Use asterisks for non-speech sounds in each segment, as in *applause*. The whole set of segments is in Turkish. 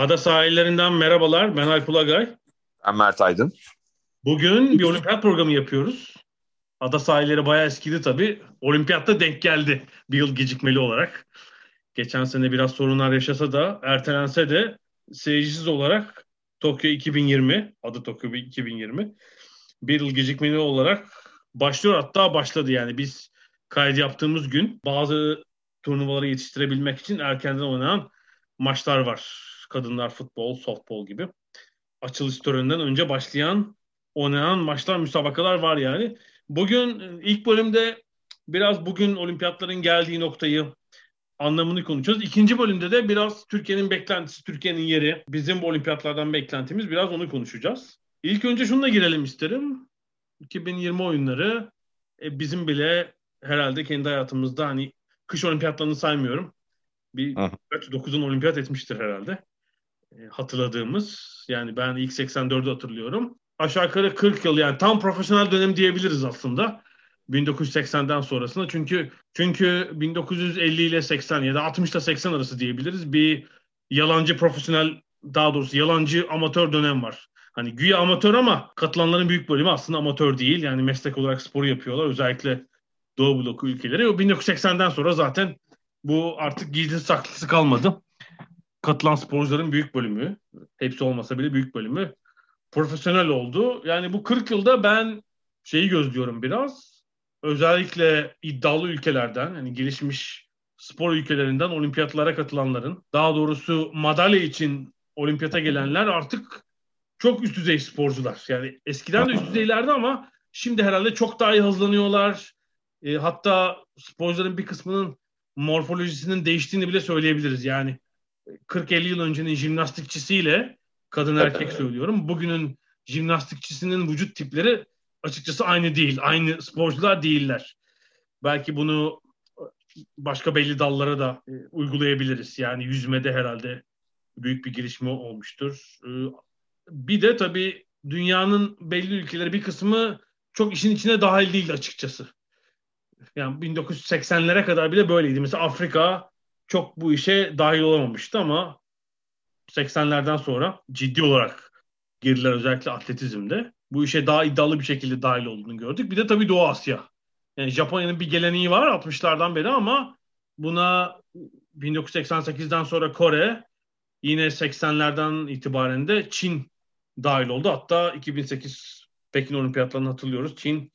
Ada sahillerinden merhabalar. Ben Alp Ulagay. Ben Mert Aydın. Bugün bir olimpiyat programı yapıyoruz. Ada sahilleri bayağı eskidi tabii. Olimpiyatta denk geldi bir yıl gecikmeli olarak. Geçen sene biraz sorunlar yaşasa da ertelense de seyircisiz olarak Tokyo 2020, adı Tokyo 2020 bir yıl gecikmeli olarak başlıyor hatta başladı yani biz kaydı yaptığımız gün bazı turnuvaları yetiştirebilmek için erkenden oynanan maçlar var. Kadınlar futbol, softball gibi. Açılış töreninden önce başlayan oynanan maçlar, müsabakalar var yani. Bugün ilk bölümde biraz bugün olimpiyatların geldiği noktayı anlamını konuşacağız. İkinci bölümde de biraz Türkiye'nin beklentisi, Türkiye'nin yeri, bizim bu olimpiyatlardan beklentimiz biraz onu konuşacağız. İlk önce şununla girelim isterim. 2020 oyunları e, bizim bile herhalde kendi hayatımızda hani kış olimpiyatlarını saymıyorum. Bir 9'un olimpiyat etmiştir herhalde. E, hatırladığımız. Yani ben ilk 84'ü hatırlıyorum. Aşağı yukarı 40 yıl yani tam profesyonel dönem diyebiliriz aslında. 1980'den sonrasında çünkü çünkü 1950 ile 80 ya da 60 ile 80 arası diyebiliriz. Bir yalancı profesyonel daha doğrusu yalancı amatör dönem var. Hani güya amatör ama katılanların büyük bölümü aslında amatör değil. Yani meslek olarak sporu yapıyorlar. Özellikle Doğu bloku ülkeleri. O 1980'den sonra zaten bu artık gizli saklısı kalmadı. Katılan sporcuların büyük bölümü, hepsi olmasa bile büyük bölümü profesyonel oldu. Yani bu 40 yılda ben şeyi gözlüyorum biraz. Özellikle iddialı ülkelerden, yani gelişmiş spor ülkelerinden olimpiyatlara katılanların, daha doğrusu madalya için olimpiyata gelenler artık çok üst düzey sporcular. Yani eskiden de üst düzeylerdi ama şimdi herhalde çok daha iyi hızlanıyorlar. E, hatta sporcuların bir kısmının morfolojisinin değiştiğini bile söyleyebiliriz. Yani 40-50 yıl öncenin jimnastikçisiyle kadın erkek söylüyorum. Bugünün jimnastikçisinin vücut tipleri açıkçası aynı değil. Aynı sporcular değiller. Belki bunu başka belli dallara da e, uygulayabiliriz. Yani yüzmede herhalde büyük bir gelişme olmuştur. E, bir de tabii dünyanın belli ülkeleri bir kısmı çok işin içine dahil değil açıkçası. Yani 1980'lere kadar bile böyleydi. Mesela Afrika çok bu işe dahil olamamıştı ama 80'lerden sonra ciddi olarak girdiler özellikle atletizmde. Bu işe daha iddialı bir şekilde dahil olduğunu gördük. Bir de tabii Doğu Asya. Yani Japonya'nın bir geleneği var 60'lardan beri ama buna 1988'den sonra Kore, yine 80'lerden itibaren de Çin dahil oldu. Hatta 2008 Pekin Olimpiyatlarını hatırlıyoruz. Çin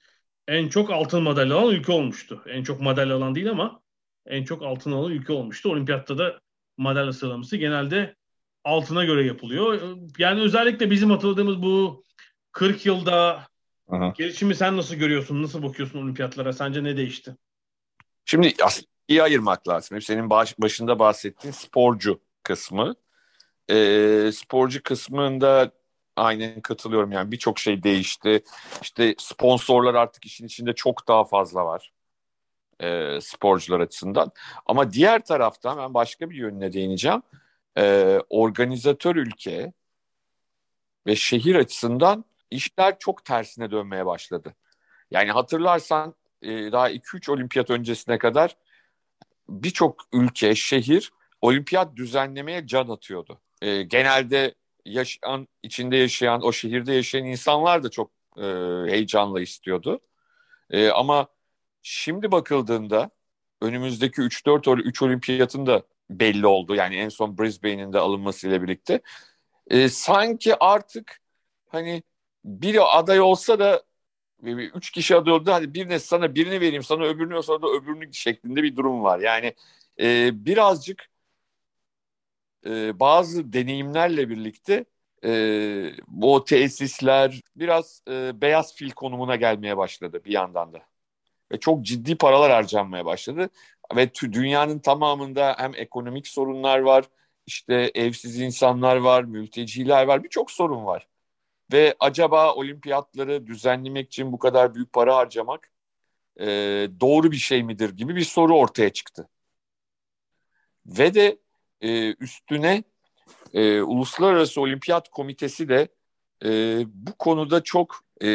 en çok altın madalya alan ülke olmuştu. En çok madalya alan değil ama en çok altın alan ülke olmuştu. Olimpiyatta da madalya sıralaması genelde altına göre yapılıyor. Yani özellikle bizim hatırladığımız bu 40 yılda Aha. gelişimi sen nasıl görüyorsun? Nasıl bakıyorsun olimpiyatlara? Sence ne değişti? Şimdi iyi ayırmak lazım. Senin baş, başında bahsettiğin sporcu kısmı. Ee, sporcu kısmında aynen katılıyorum. Yani birçok şey değişti. İşte sponsorlar artık işin içinde çok daha fazla var. E, sporcular açısından. Ama diğer taraftan ben başka bir yönüne değineceğim. E, organizatör ülke ve şehir açısından işler çok tersine dönmeye başladı. Yani hatırlarsan e, daha 2-3 olimpiyat öncesine kadar birçok ülke, şehir olimpiyat düzenlemeye can atıyordu. E, genelde yaşayan, içinde yaşayan, o şehirde yaşayan insanlar da çok e, heyecanla istiyordu. E, ama şimdi bakıldığında önümüzdeki 3-4 3 olimpiyatın da belli oldu. Yani en son Brisbane'in de alınmasıyla birlikte. E, sanki artık hani biri aday olsa da üç kişi aday oldu. Hadi birine sana birini vereyim sana öbürünü sonra da öbürünü şeklinde bir durum var. Yani e, birazcık e, bazı deneyimlerle birlikte e, bu tesisler biraz e, beyaz fil konumuna gelmeye başladı bir yandan da. Ve çok ciddi paralar harcanmaya başladı. Ve dünyanın tamamında hem ekonomik sorunlar var, işte evsiz insanlar var, mülteciler var, birçok sorun var. Ve acaba olimpiyatları düzenlemek için bu kadar büyük para harcamak e, doğru bir şey midir gibi bir soru ortaya çıktı. Ve de e, üstüne e, Uluslararası Olimpiyat Komitesi de e, bu konuda çok e,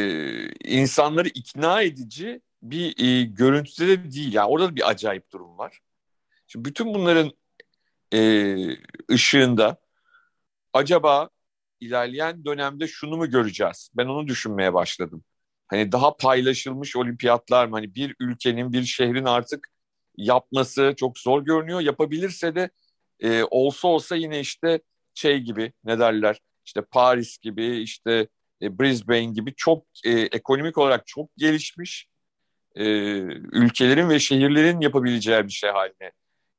insanları ikna edici bir e, görüntüde de değil. Yani orada da bir acayip durum var. Şimdi bütün bunların e, ışığında acaba ilerleyen dönemde şunu mu göreceğiz? Ben onu düşünmeye başladım. Hani daha paylaşılmış olimpiyatlar mı? Hani bir ülkenin, bir şehrin artık yapması çok zor görünüyor. Yapabilirse de e, olsa olsa yine işte şey gibi ne derler? İşte Paris gibi, işte e, Brisbane gibi çok e, ekonomik olarak çok gelişmiş e, ülkelerin ve şehirlerin yapabileceği bir şey haline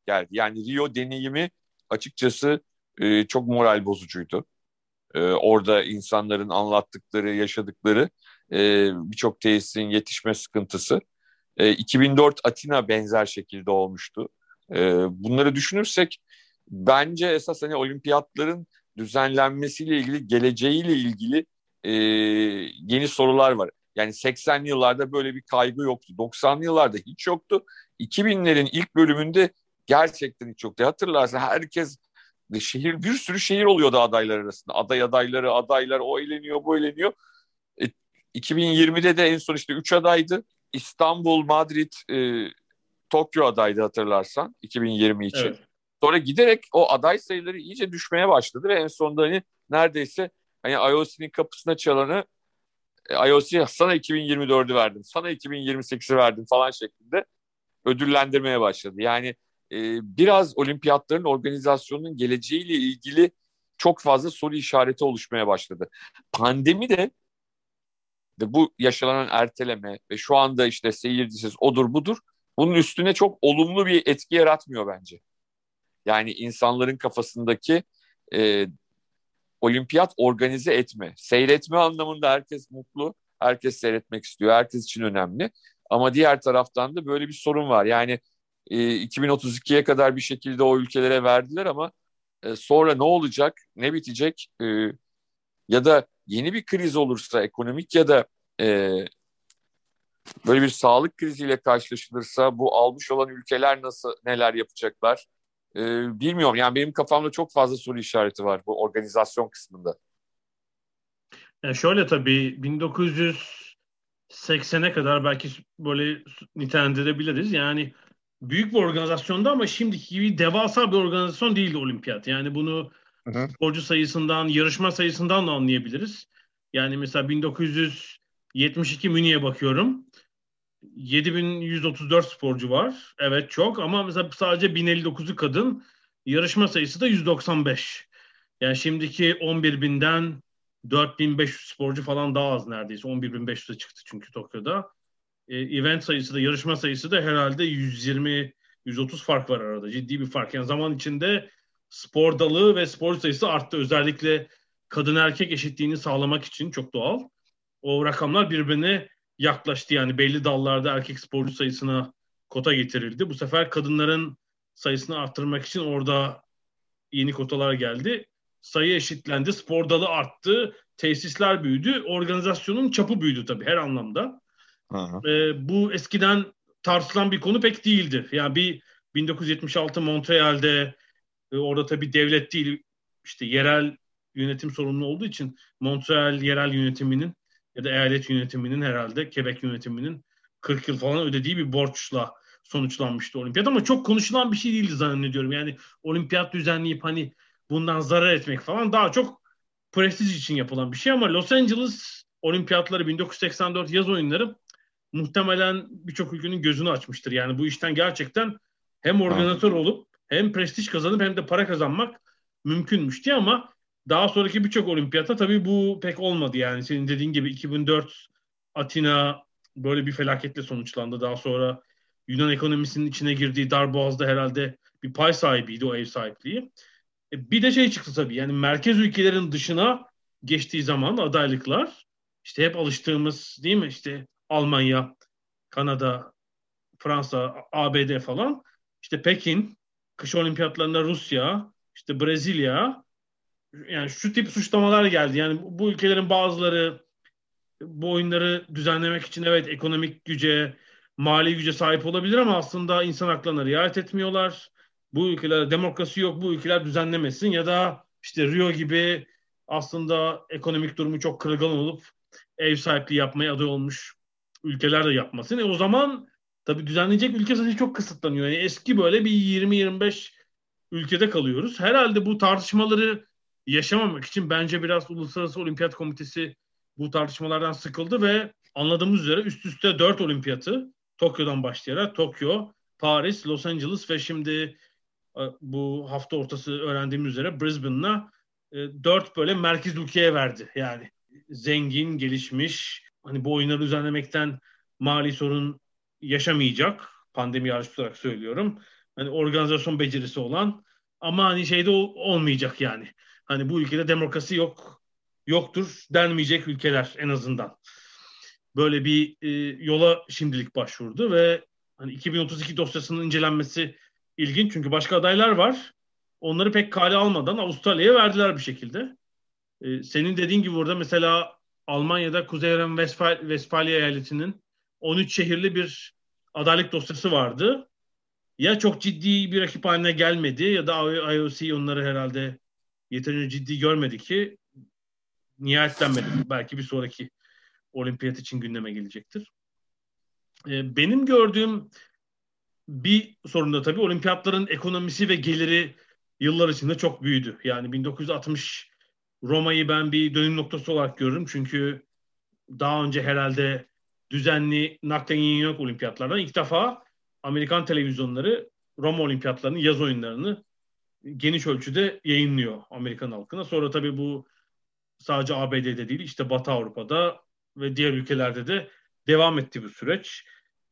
geldi. Yani Rio deneyimi açıkçası e, çok moral bozucuydu. E, orada insanların anlattıkları, yaşadıkları e, birçok tesisin yetişme sıkıntısı. E, 2004 Atina benzer şekilde olmuştu. E, bunları düşünürsek bence esas hani olimpiyatların düzenlenmesiyle ilgili, geleceğiyle ilgili e, yeni sorular var. Yani 80'li yıllarda böyle bir kaygı yoktu. 90'lı yıllarda hiç yoktu. 2000'lerin ilk bölümünde gerçekten hiç yoktu. Hatırlarsın herkes şehir bir sürü şehir oluyordu adaylar arasında. Aday adayları, adaylar o eğleniyor, bu eğleniyor. E, 2020'de de en son işte 3 adaydı. İstanbul, Madrid, e, Tokyo adaydı hatırlarsan 2020 için. Evet. Sonra giderek o aday sayıları iyice düşmeye başladı ve en sonunda hani neredeyse hani IOC'nin kapısına çalanı e, IOC sana 2024'ü verdim, sana 2028'i verdim falan şeklinde ödüllendirmeye başladı. Yani e, biraz olimpiyatların organizasyonunun geleceğiyle ilgili çok fazla soru işareti oluşmaya başladı. Pandemi de ve bu yaşanan erteleme ve şu anda işte seyircisiz odur budur bunun üstüne çok olumlu bir etki yaratmıyor bence. Yani insanların kafasındaki e, olimpiyat organize etme, seyretme anlamında herkes mutlu, herkes seyretmek istiyor, herkes için önemli. Ama diğer taraftan da böyle bir sorun var. Yani e, 2032'ye kadar bir şekilde o ülkelere verdiler ama e, sonra ne olacak, ne bitecek e, ya da yeni bir kriz olursa ekonomik ya da e, böyle bir sağlık kriziyle karşılaşılırsa bu almış olan ülkeler nasıl neler yapacaklar? E, bilmiyorum. Yani benim kafamda çok fazla soru işareti var bu organizasyon kısmında. Yani şöyle tabii 1980'e kadar belki böyle nitelendirebiliriz. Yani büyük bir organizasyonda ama şimdiki gibi devasa bir organizasyon değildi olimpiyat. Yani bunu hı hı. sporcu sayısından, yarışma sayısından da anlayabiliriz. Yani mesela 1972 Münih'e bakıyorum. 7134 sporcu var. Evet çok ama mesela sadece 1059'u kadın. Yarışma sayısı da 195. Yani şimdiki 11.000'den 4500 sporcu falan daha az neredeyse. 11.500'e çıktı çünkü Tokyo'da. E, event sayısı da yarışma sayısı da herhalde 120 130 fark var arada. Ciddi bir fark. Yani zaman içinde spor dalı ve spor sayısı arttı. Özellikle kadın erkek eşitliğini sağlamak için çok doğal. O rakamlar birbirine yaklaştı. Yani belli dallarda erkek sporcu sayısına kota getirildi. Bu sefer kadınların sayısını arttırmak için orada yeni kotalar geldi. Sayı eşitlendi, spor dalı arttı, tesisler büyüdü, organizasyonun çapı büyüdü tabii her anlamda. Ee, bu eskiden tartışılan bir konu pek değildi. Yani bir 1976 Montreal'de e, orada tabii devlet değil işte yerel yönetim sorumlu olduğu için Montreal yerel yönetiminin ya da eyalet yönetiminin herhalde Quebec yönetiminin 40 yıl falan ödediği bir borçla sonuçlanmıştı olimpiyat ama çok konuşulan bir şey değildi zannediyorum. Yani olimpiyat düzenleyip hani bundan zarar etmek falan daha çok prestij için yapılan bir şey ama Los Angeles olimpiyatları 1984 yaz oyunları muhtemelen birçok ülkenin gözünü açmıştır. Yani bu işten gerçekten hem organizatör olup hem prestij kazanıp hem de para kazanmak mümkünmüş diye ama daha sonraki birçok olimpiyata tabii bu pek olmadı yani. Senin dediğin gibi 2004 Atina böyle bir felaketle sonuçlandı. Daha sonra Yunan ekonomisinin içine girdiği Darboğaz'da herhalde bir pay sahibiydi o ev sahipliği. E, bir de şey çıktı tabii yani merkez ülkelerin dışına geçtiği zaman adaylıklar işte hep alıştığımız değil mi işte Almanya, Kanada, Fransa, ABD falan. İşte Pekin, kış olimpiyatlarında Rusya, işte Brezilya. Yani şu tip suçlamalar geldi. Yani bu ülkelerin bazıları bu oyunları düzenlemek için evet ekonomik güce, mali güce sahip olabilir ama aslında insan haklarına riayet etmiyorlar. Bu ülkelerde demokrasi yok, bu ülkeler düzenlemesin ya da işte Rio gibi aslında ekonomik durumu çok kırılgan olup ev sahipliği yapmaya aday olmuş ülkeler de yapmasın. E o zaman tabii düzenleyecek ülke sayısı çok kısıtlanıyor. Yani eski böyle bir 20-25 ülkede kalıyoruz. Herhalde bu tartışmaları yaşamamak için bence biraz Uluslararası Olimpiyat Komitesi bu tartışmalardan sıkıldı ve anladığımız üzere üst üste 4 olimpiyatı Tokyo'dan başlayarak Tokyo, Paris, Los Angeles ve şimdi e, bu hafta ortası öğrendiğimiz üzere Brisbane'la e, dört böyle merkez ülkeye verdi. Yani zengin, gelişmiş, hani bu oyunları düzenlemekten mali sorun yaşamayacak. Pandemi hariç tutarak söylüyorum. Hani organizasyon becerisi olan ama hani şeyde olmayacak yani. Hani bu ülkede demokrasi yok, yoktur denmeyecek ülkeler en azından. Böyle bir e, yola şimdilik başvurdu ve hani 2032 dosyasının incelenmesi ilginç çünkü başka adaylar var. Onları pek kale almadan Avustralya'ya verdiler bir şekilde. Ee, senin dediğin gibi burada mesela Almanya'da Kuzey Ren Westfalia eyaletinin 13 şehirli bir adaylık dosyası vardı. Ya çok ciddi bir rakip haline gelmedi ya da IOC onları herhalde yeterince ciddi görmedi ki nihayetlenmedi. Belki bir sonraki olimpiyat için gündeme gelecektir. Ee, benim gördüğüm bir sorun da tabii olimpiyatların ekonomisi ve geliri yıllar içinde çok büyüdü. Yani 1960 Roma'yı ben bir dönüm noktası olarak görürüm. Çünkü daha önce herhalde düzenli naklen yayın yok olimpiyatlardan. İlk defa Amerikan televizyonları Roma olimpiyatlarının yaz oyunlarını geniş ölçüde yayınlıyor Amerikan halkına. Sonra tabii bu sadece ABD'de değil işte Batı Avrupa'da ve diğer ülkelerde de devam etti bu süreç.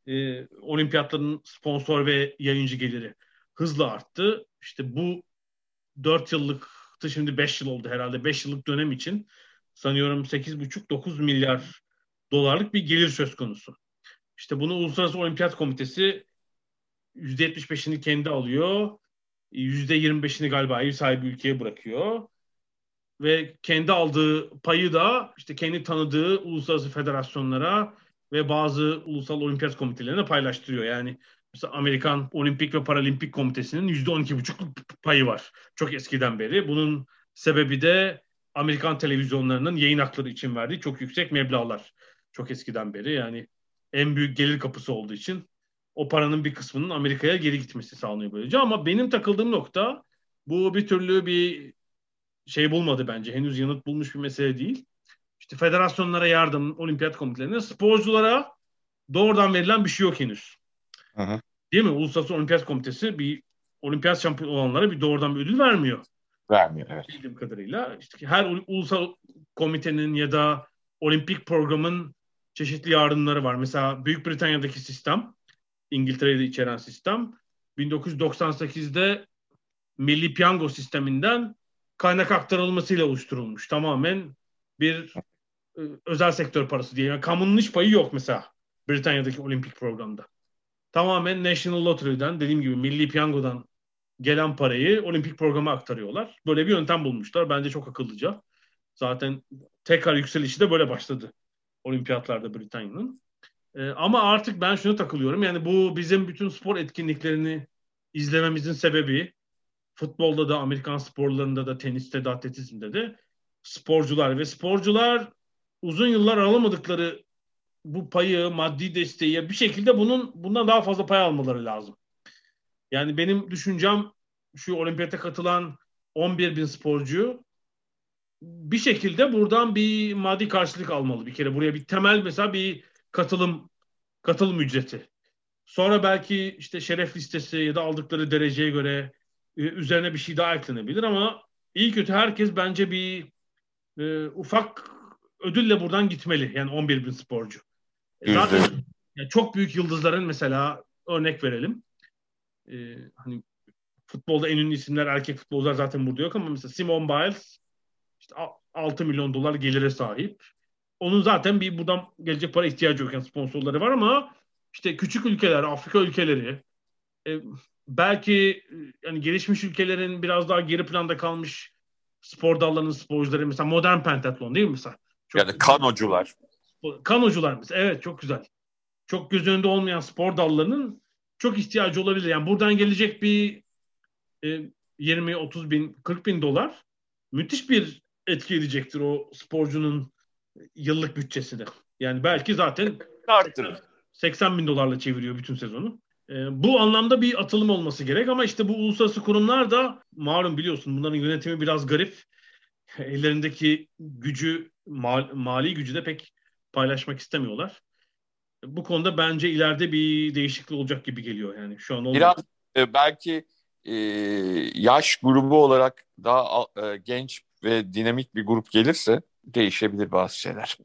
Ee, olimpiyatların sponsor ve yayıncı geliri hızla arttı. İşte bu 4 yıllıktı şimdi 5 yıl oldu herhalde. 5 yıllık dönem için sanıyorum 8,5-9 milyar dolarlık bir gelir söz konusu. İşte bunu Uluslararası Olimpiyat Komitesi %75'ini kendi alıyor. %25'ini galiba ev sahibi ülkeye bırakıyor. Ve kendi aldığı payı da işte kendi tanıdığı uluslararası federasyonlara ve bazı ulusal olimpiyat komitelerine paylaştırıyor. Yani Mesela Amerikan Olimpik ve Paralimpik Komitesi'nin yüzde on iki buçuk payı var. Çok eskiden beri. Bunun sebebi de Amerikan televizyonlarının yayın hakları için verdiği çok yüksek meblağlar. Çok eskiden beri yani en büyük gelir kapısı olduğu için o paranın bir kısmının Amerika'ya geri gitmesi sağlanıyor böylece. Ama benim takıldığım nokta bu bir türlü bir şey bulmadı bence. Henüz yanıt bulmuş bir mesele değil. İşte federasyonlara yardım, olimpiyat komitelerine, sporculara doğrudan verilen bir şey yok henüz. Hı Değil mi? Uluslararası Olimpiyat Komitesi bir olimpiyat şampiyon olanlara bir doğrudan bir ödül vermiyor. Vermiyor evet. Bildiğim kadarıyla. İşte her ulusal komitenin ya da olimpik programın çeşitli yardımları var. Mesela Büyük Britanya'daki sistem, İngiltere'de içeren sistem 1998'de Milli Piyango sisteminden kaynak aktarılmasıyla oluşturulmuş. Tamamen bir e, özel sektör parası diye. Yani kamunun hiç payı yok mesela Britanya'daki olimpik programda tamamen National Lottery'den dediğim gibi Milli Piyango'dan gelen parayı olimpik programa aktarıyorlar. Böyle bir yöntem bulmuşlar. Bence çok akıllıca. Zaten tekrar yükselişi de böyle başladı olimpiyatlarda Britanya'nın. Ee, ama artık ben şuna takılıyorum. Yani bu bizim bütün spor etkinliklerini izlememizin sebebi futbolda da, Amerikan sporlarında da, teniste de, atletizmde de sporcular ve sporcular uzun yıllar alamadıkları bu payı, maddi desteği bir şekilde bunun bundan daha fazla pay almaları lazım. Yani benim düşüncem şu olimpiyata katılan 11 bin sporcu bir şekilde buradan bir maddi karşılık almalı bir kere. Buraya bir temel mesela bir katılım katılım ücreti. Sonra belki işte şeref listesi ya da aldıkları dereceye göre e, üzerine bir şey daha eklenebilir ama iyi kötü herkes bence bir e, ufak ödülle buradan gitmeli. Yani 11 bin sporcu. Zaten yani çok büyük yıldızların mesela örnek verelim. Ee, hani futbolda en ünlü isimler erkek futbolcular zaten burada yok ama mesela Simon Biles işte 6 milyon dolar gelire sahip. Onun zaten bir buradan gelecek para ihtiyacı yok. Yani sponsorları var ama işte küçük ülkeler, Afrika ülkeleri, e, belki yani gelişmiş ülkelerin biraz daha geri planda kalmış spor dallarının sporcuları mesela modern pentatlon değil mi mesela? Çok yani kanocular. Kanocular mesela evet çok güzel. Çok göz önünde olmayan spor dallarının çok ihtiyacı olabilir. Yani buradan gelecek bir e, 20, 30 bin, 40 bin dolar müthiş bir etki edecektir o sporcunun yıllık bütçesine. Yani belki zaten arttırır. 80 bin dolarla çeviriyor bütün sezonu. E, bu anlamda bir atılım olması gerek ama işte bu uluslararası kurumlar da malum biliyorsun bunların yönetimi biraz garip. *laughs* Ellerindeki gücü, mal, mali gücü de pek paylaşmak istemiyorlar. Bu konuda bence ileride bir değişiklik olacak gibi geliyor yani şu an olmadı. Biraz e, belki e, yaş grubu olarak daha e, genç ve dinamik bir grup gelirse değişebilir bazı şeyler.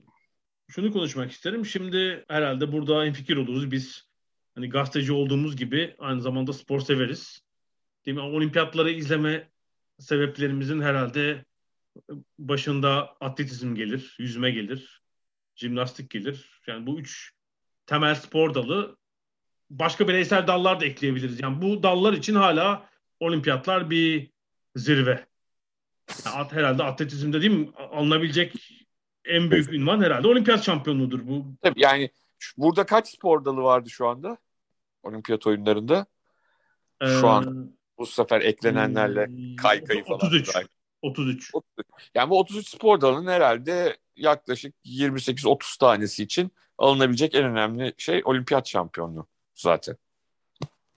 Şunu konuşmak isterim. Şimdi herhalde burada en fikir oluruz. Biz hani gazeteci olduğumuz gibi aynı zamanda spor severiz. Değil mi? Olimpiyatları izleme sebeplerimizin herhalde başında atletizm gelir, yüzme gelir, jimnastik gelir. Yani bu üç temel spor dalı başka bireysel dallar da ekleyebiliriz. Yani bu dallar için hala olimpiyatlar bir zirve. Yani herhalde atletizmde değil mi alınabilecek en büyük ünvan herhalde olimpiyat şampiyonudur bu. Tabii yani burada kaç spor dalı vardı şu anda? Olimpiyat oyunlarında. Şu ee, an bu sefer eklenenlerle kaykayı falan. 33. 33. Yani bu 33 spor dalının herhalde yaklaşık 28-30 tanesi için alınabilecek en önemli şey olimpiyat şampiyonluğu zaten.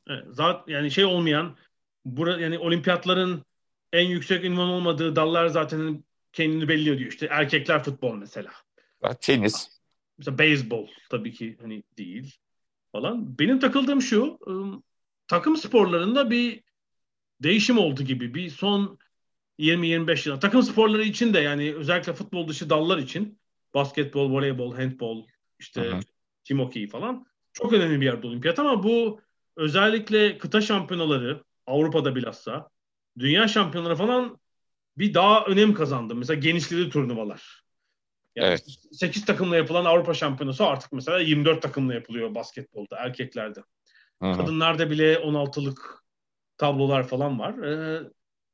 Evet, zaten yani şey olmayan bura, yani olimpiyatların en yüksek ünvan olmadığı dallar zaten kendini belli ediyor. İşte erkekler futbol mesela. Tenis. Mesela beyzbol tabii ki hani değil falan. Benim takıldığım şu ıı, takım sporlarında bir değişim oldu gibi. Bir son 20-25 yıl. Takım sporları için de yani özellikle futbol dışı dallar için basketbol, voleybol, handbol, işte Hı-hı. team hockey falan çok önemli bir yerde olimpiyat ama bu özellikle kıta şampiyonaları Avrupa'da bilhassa dünya şampiyonları falan bir daha önem kazandı. Mesela genişledi turnuvalar. Yani evet. 8 takımla yapılan Avrupa şampiyonası artık mesela 24 takımla yapılıyor basketbolda erkeklerde. Hı-hı. Kadınlarda bile 16'lık tablolar falan var. Ee,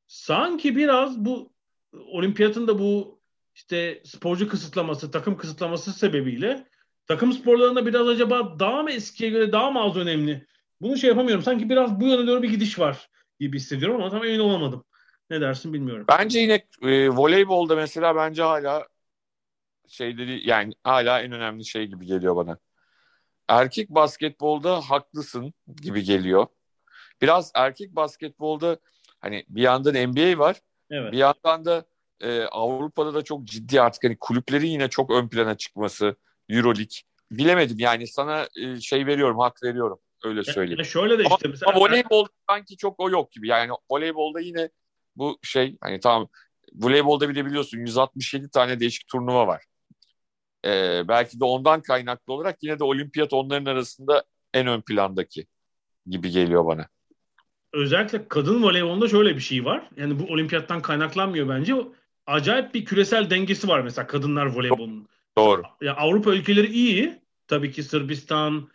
sanki biraz bu olimpiyatın da bu işte sporcu kısıtlaması, takım kısıtlaması sebebiyle takım sporlarında biraz acaba daha mı eskiye göre daha mı az önemli? Bunu şey yapamıyorum. Sanki biraz bu yöne doğru bir gidiş var gibi hissediyorum ama tam emin olamadım. Ne dersin bilmiyorum. Bence yine e, voleybolda mesela bence hala şeyleri yani hala en önemli şey gibi geliyor bana. Erkek basketbolda haklısın gibi geliyor. Biraz erkek basketbolda hani bir yandan NBA var. Evet. Bir yandan da e, Avrupa'da da çok ciddi artık hani kulüplerin yine çok ön plana çıkması. Euroleague. Bilemedim yani sana e, şey veriyorum, hak veriyorum. Öyle söyleyeyim. Ya şöyle de işte ama, mesela. Ama voleybol sanki çok o yok gibi. Yani voleybolda yine bu şey hani tamam voleybolda bile biliyorsun 167 tane değişik turnuva var. Ee, belki de ondan kaynaklı olarak yine de olimpiyat onların arasında en ön plandaki gibi geliyor bana. Özellikle kadın voleybolunda şöyle bir şey var. Yani bu olimpiyattan kaynaklanmıyor bence. Acayip bir küresel dengesi var mesela kadınlar voleybolunun. Doğru. Ya Avrupa ülkeleri iyi. Tabii ki Sırbistan,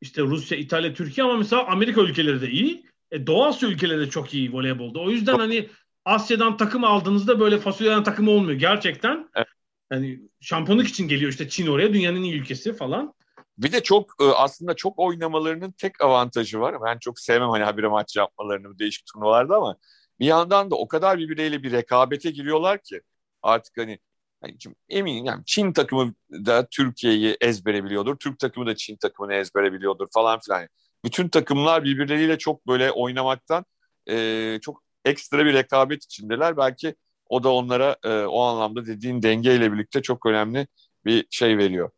işte Rusya, İtalya, Türkiye ama mesela Amerika ülkeleri de iyi. E, Doğu Asya ülkeleri de çok iyi voleybolda. O yüzden hani Asya'dan takım aldığınızda böyle fasulyeden takım olmuyor. Gerçekten evet. hani şampiyonluk için geliyor işte Çin oraya dünyanın iyi ülkesi falan. Bir de çok e, aslında çok oynamalarının tek avantajı var. Ben çok sevmem hani habire maç yapmalarını değişik turnuvalarda ama bir yandan da o kadar birbirleriyle bir rekabete giriyorlar ki artık hani yani eminim yani Çin takımı da Türkiye'yi ezbere biliyordur. Türk takımı da Çin takımını ezbere biliyordur falan filan. Bütün takımlar birbirleriyle çok böyle oynamaktan e, çok ekstra bir rekabet içindeler. Belki o da onlara e, o anlamda dediğin dengeyle birlikte çok önemli bir şey veriyor.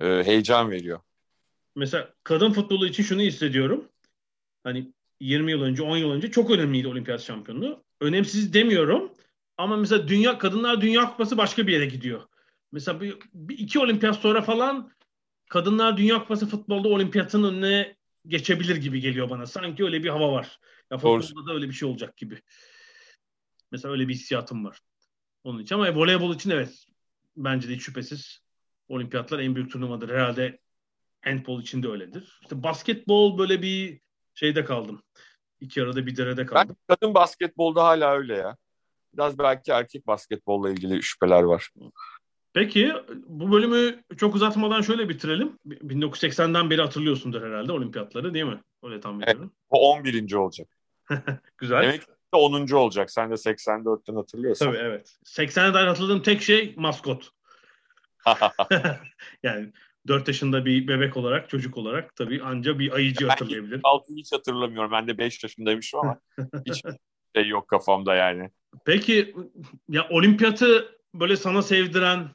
E, heyecan veriyor. Mesela kadın futbolu için şunu hissediyorum. Hani 20 yıl önce, 10 yıl önce çok önemliydi olimpiyat şampiyonluğu. Önemsiz demiyorum ama mesela dünya kadınlar dünya kupası başka bir yere gidiyor. Mesela bir, bir iki olimpiyat sonra falan kadınlar dünya kupası futbolda olimpiyatın önüne geçebilir gibi geliyor bana. Sanki öyle bir hava var. Ya futbolda da öyle bir şey olacak gibi. Mesela öyle bir hissiyatım var. Onun için ama voleybol için evet bence de hiç şüphesiz olimpiyatlar en büyük turnuvadır. Herhalde Handball için de öyledir. İşte basketbol böyle bir şeyde kaldım. İki arada bir derede kaldım. Ben kadın basketbolda hala öyle ya. Biraz belki erkek basketbolla ilgili şüpheler var. Peki bu bölümü çok uzatmadan şöyle bitirelim. 1980'den beri hatırlıyorsundur herhalde olimpiyatları değil mi? Öyle tahmin ediyorum. Evet, o 11. olacak. *laughs* Güzel. Demek ki 10. olacak. Sen de 84'ten hatırlıyorsan. Tabii evet. 80'e dair hatırladığım tek şey maskot. *laughs* *laughs* yani 4 yaşında bir bebek olarak, çocuk olarak tabii anca bir ayıcı hatırlayabilirim. Altını hiç hatırlamıyorum. Ben de 5 yaşındaymışım ama hiç şey yok kafamda yani. Peki ya olimpiyatı böyle sana sevdiren,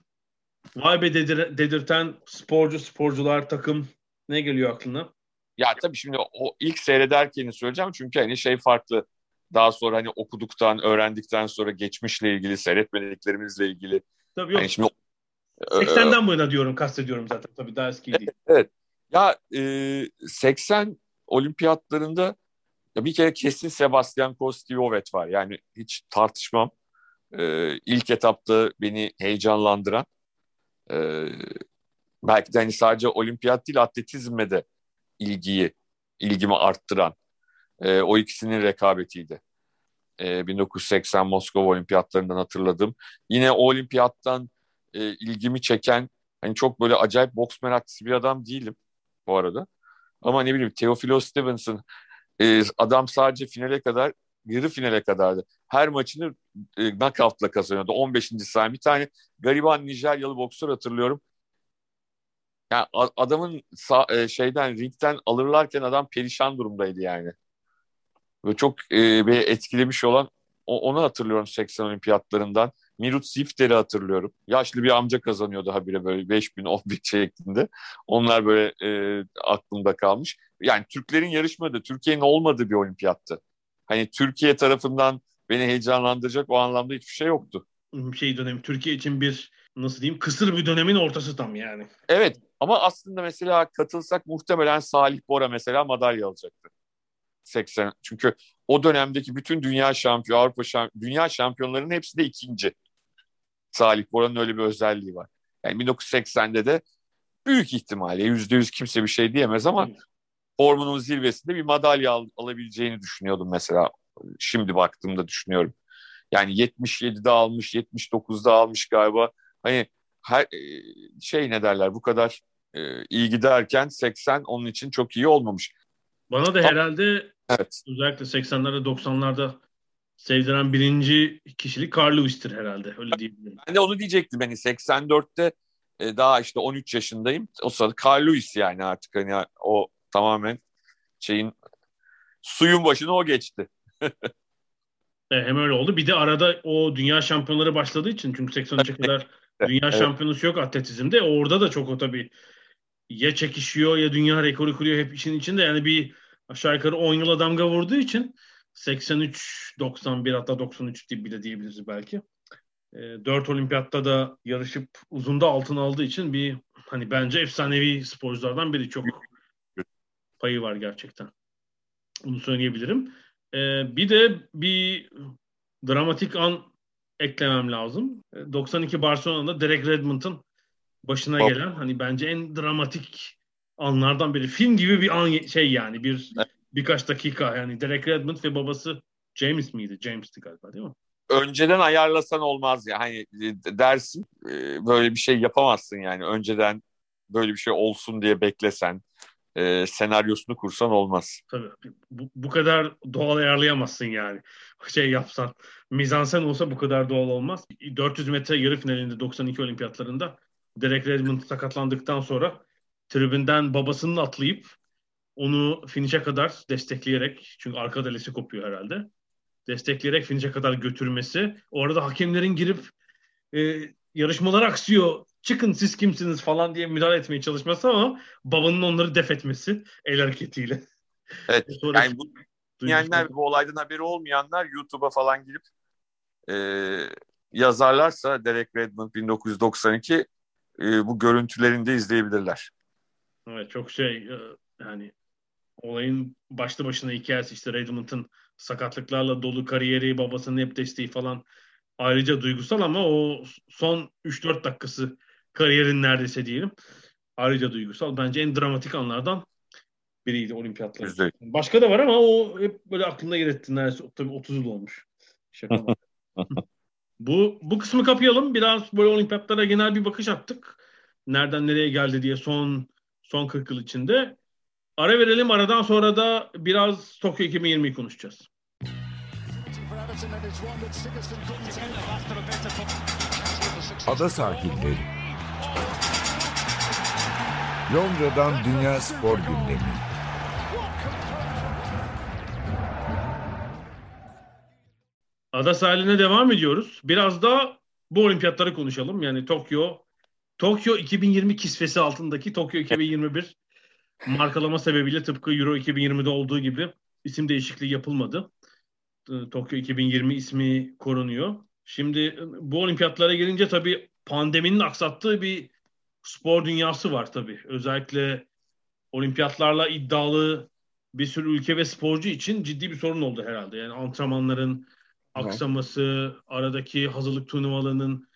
vay be dedir, dedirten sporcu, sporcular, takım ne geliyor aklına? Ya tabii şimdi o ilk seyrederken söyleyeceğim çünkü hani şey farklı. Daha sonra hani okuduktan, öğrendikten sonra geçmişle ilgili, seyretmediklerimizle ilgili. Tabii yok. Hani şimdi 80'den bu yana diyorum, kastediyorum zaten. Tabii daha eski değil. Evet. Ya e, 80 olimpiyatlarında ya bir kere kesin Sebastian Kostiovet var. Yani hiç tartışmam. E, ilk etapta beni heyecanlandıran e, belki de hani sadece olimpiyat değil atletizme de ilgiyi, ilgimi arttıran e, o ikisinin rekabetiydi. E, 1980 Moskova olimpiyatlarından hatırladım. Yine o olimpiyattan e, ilgimi çeken hani çok böyle acayip boks meraklısı bir adam değilim bu arada. Ama ne bileyim Theophilus Stevenson e, adam sadece finale kadar yarı finale kadardı. Her maçını e, knockout'la kazanıyordu. 15. saniye. Bir tane gariban Nijeryalı boksör hatırlıyorum. Yani adamın sağ, e, şeyden ringden alırlarken adam perişan durumdaydı yani. Ve çok e, beni etkilemiş olan onu hatırlıyorum 80 olimpiyatlarından. Mirut Zifter'i hatırlıyorum. Yaşlı bir amca kazanıyordu habire böyle 5 bin 10 bin şeklinde. Onlar böyle e, aklımda kalmış. Yani Türklerin yarışmadığı, Türkiye'nin olmadığı bir olimpiyattı. Hani Türkiye tarafından beni heyecanlandıracak o anlamda hiçbir şey yoktu. Şey dönemi Türkiye için bir nasıl diyeyim kısır bir dönemin ortası tam yani. Evet ama aslında mesela katılsak muhtemelen Salih Bora mesela madalya alacaktı. 80 çünkü o dönemdeki bütün dünya şampiyon Avrupa şampiyon, dünya şampiyonlarının hepsi de ikinci. Salih Bora'nın öyle bir özelliği var. Yani 1980'de de büyük ihtimalle yüzde yüz kimse bir şey diyemez ama formunun zirvesinde bir madalya al, alabileceğini düşünüyordum mesela. Şimdi baktığımda düşünüyorum. Yani 77'de almış, 79'da almış galiba. Hani her e, şey ne derler bu kadar e, iyi giderken 80 onun için çok iyi olmamış. Bana da herhalde evet. özellikle 80'lerde 90'larda sevdiren birinci kişilik Carl Lewis'tir herhalde. Öyle diyebilirim. Ben de onu diyecektim. Hani 84'te e, daha işte 13 yaşındayım. O sırada Carl Lewis yani artık hani o tamamen şeyin suyun başına o geçti. e, hem öyle oldu. Bir de arada o dünya şampiyonları başladığı için çünkü 83'e *laughs* kadar dünya evet. şampiyonası yok atletizmde. Orada da çok o tabii ya çekişiyor ya dünya rekoru kuruyor hep işin içinde. Yani bir aşağı yukarı 10 yıla damga vurduğu için 83, 91 hatta 93 diye bile diyebiliriz belki. E, 4 olimpiyatta da yarışıp uzunda altın aldığı için bir hani bence efsanevi sporculardan biri çok payı var gerçekten. Bunu söyleyebilirim. E, bir de bir dramatik an eklemem lazım. 92 e, Barcelona'da Derek Redmond'ın başına gelen hani bence en dramatik anlardan biri. Film gibi bir an şey yani bir birkaç dakika yani Derek Redmond ve babası James miydi? James'ti galiba değil mi? Önceden ayarlasan olmaz ya. Hani e, dersin e, böyle bir şey yapamazsın yani. Önceden böyle bir şey olsun diye beklesen e, senaryosunu kursan olmaz. Tabii. Bu, bu kadar doğal ayarlayamazsın yani. Şey yapsan. Mizansen olsa bu kadar doğal olmaz. 400 metre yarı finalinde 92 olimpiyatlarında Derek Redmond sakatlandıktan sonra tribünden babasının atlayıp onu finişe kadar destekleyerek çünkü arka delesi kopuyor herhalde. Destekleyerek finişe kadar götürmesi. Orada hakemlerin girip e, yarışmalar aksıyor. Çıkın siz kimsiniz falan diye müdahale etmeye çalışması ama babanın onları def etmesi el hareketiyle. *laughs* Evet. Sonra yani bu dinleyenler bu olaydan haberi olmayanlar YouTube'a falan girip e, yazarlarsa Derek Redmond 1992 e, bu görüntülerini de izleyebilirler. Evet çok şey e, yani olayın başlı başına hikayesi işte Redmond'ın sakatlıklarla dolu kariyeri, babasının hep desteği falan ayrıca duygusal ama o son 3-4 dakikası kariyerin neredeyse diyelim ayrıca duygusal. Bence en dramatik anlardan biriydi olimpiyatlar. Güzel. Başka da var ama o hep böyle aklımda yer etti. Neredeyse tabii 30 yıl olmuş. Şaka *laughs* bu, bu kısmı kapayalım. Biraz böyle olimpiyatlara genel bir bakış attık. Nereden nereye geldi diye son son 40 yıl içinde. Ara verelim. Aradan sonra da biraz Tokyo 2020'yi konuşacağız. Ada sahilleri. Londra'dan Dünya Spor Gündemi. Ada sahiline devam ediyoruz. Biraz da bu olimpiyatları konuşalım. Yani Tokyo Tokyo 2020 kisvesi altındaki Tokyo 2021 markalama sebebiyle tıpkı Euro 2020'de olduğu gibi isim değişikliği yapılmadı. Tokyo 2020 ismi korunuyor. Şimdi bu olimpiyatlara gelince tabii pandeminin aksattığı bir spor dünyası var tabii. Özellikle olimpiyatlarla iddialı bir sürü ülke ve sporcu için ciddi bir sorun oldu herhalde. Yani antrenmanların aksaması, aradaki hazırlık turnuvalarının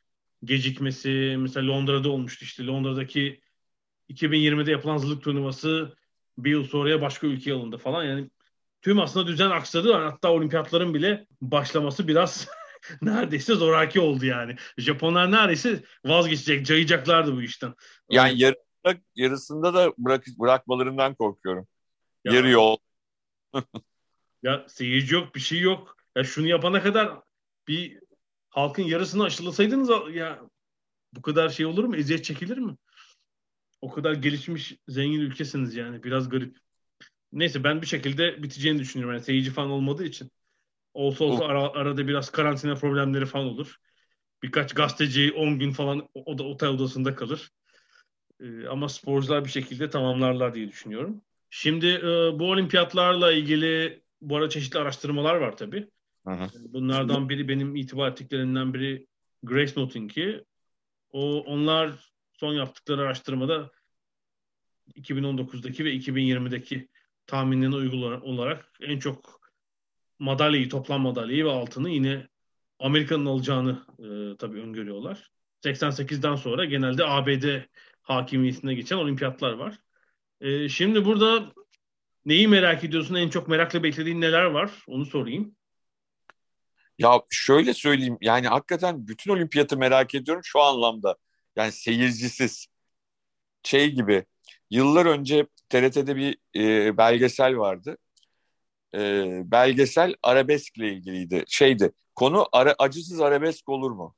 gecikmesi, mesela Londra'da olmuştu işte. Londra'daki 2020'de yapılan hazırlık turnuvası bir yıl sonraya başka ülkeye alındı falan. Yani tüm aslında düzen aksadı. Hatta olimpiyatların bile başlaması biraz *laughs* neredeyse zoraki oldu yani. Japonlar neredeyse vazgeçecek, cayacaklardı bu işten. Yani yarısında, yarısında da bırak, bırakmalarından korkuyorum. Ya. Yarı yol. *laughs* Ya seyirci yok, bir şey yok. Ya şunu yapana kadar bir halkın yarısını aşılasaydınız ya bu kadar şey olur mu? Eziyet çekilir mi? O kadar gelişmiş, zengin ülkesiniz yani. Biraz garip. Neyse ben bir şekilde biteceğini düşünüyorum. Yani seyirci falan olmadığı için. Olsa olsa ara, arada biraz karantina problemleri falan olur. Birkaç gazeteci 10 gün falan o da otel odasında kalır. Ee, ama sporcular bir şekilde tamamlarlar diye düşünüyorum. Şimdi e, bu olimpiyatlarla ilgili bu arada çeşitli araştırmalar var tabii. Hı. Bunlardan biri benim itibar ettiklerinden biri Grace Noting'i. O onlar son yaptıkları araştırmada 2019'daki ve 2020'deki tahminlerine uygun olarak en çok madalyayı, toplam madalyayı ve altını yine Amerika'nın alacağını e, tabii öngörüyorlar. 88'den sonra genelde ABD hakimiyetine geçen olimpiyatlar var. E, şimdi burada neyi merak ediyorsun? En çok merakla beklediğin neler var? Onu sorayım. Ya şöyle söyleyeyim yani hakikaten bütün olimpiyatı merak ediyorum şu anlamda. Yani seyircisiz şey gibi yıllar önce TRT'de bir e, belgesel vardı. E, belgesel arabeskle ilgiliydi. Şeydi konu ara, acısız arabesk olur mu?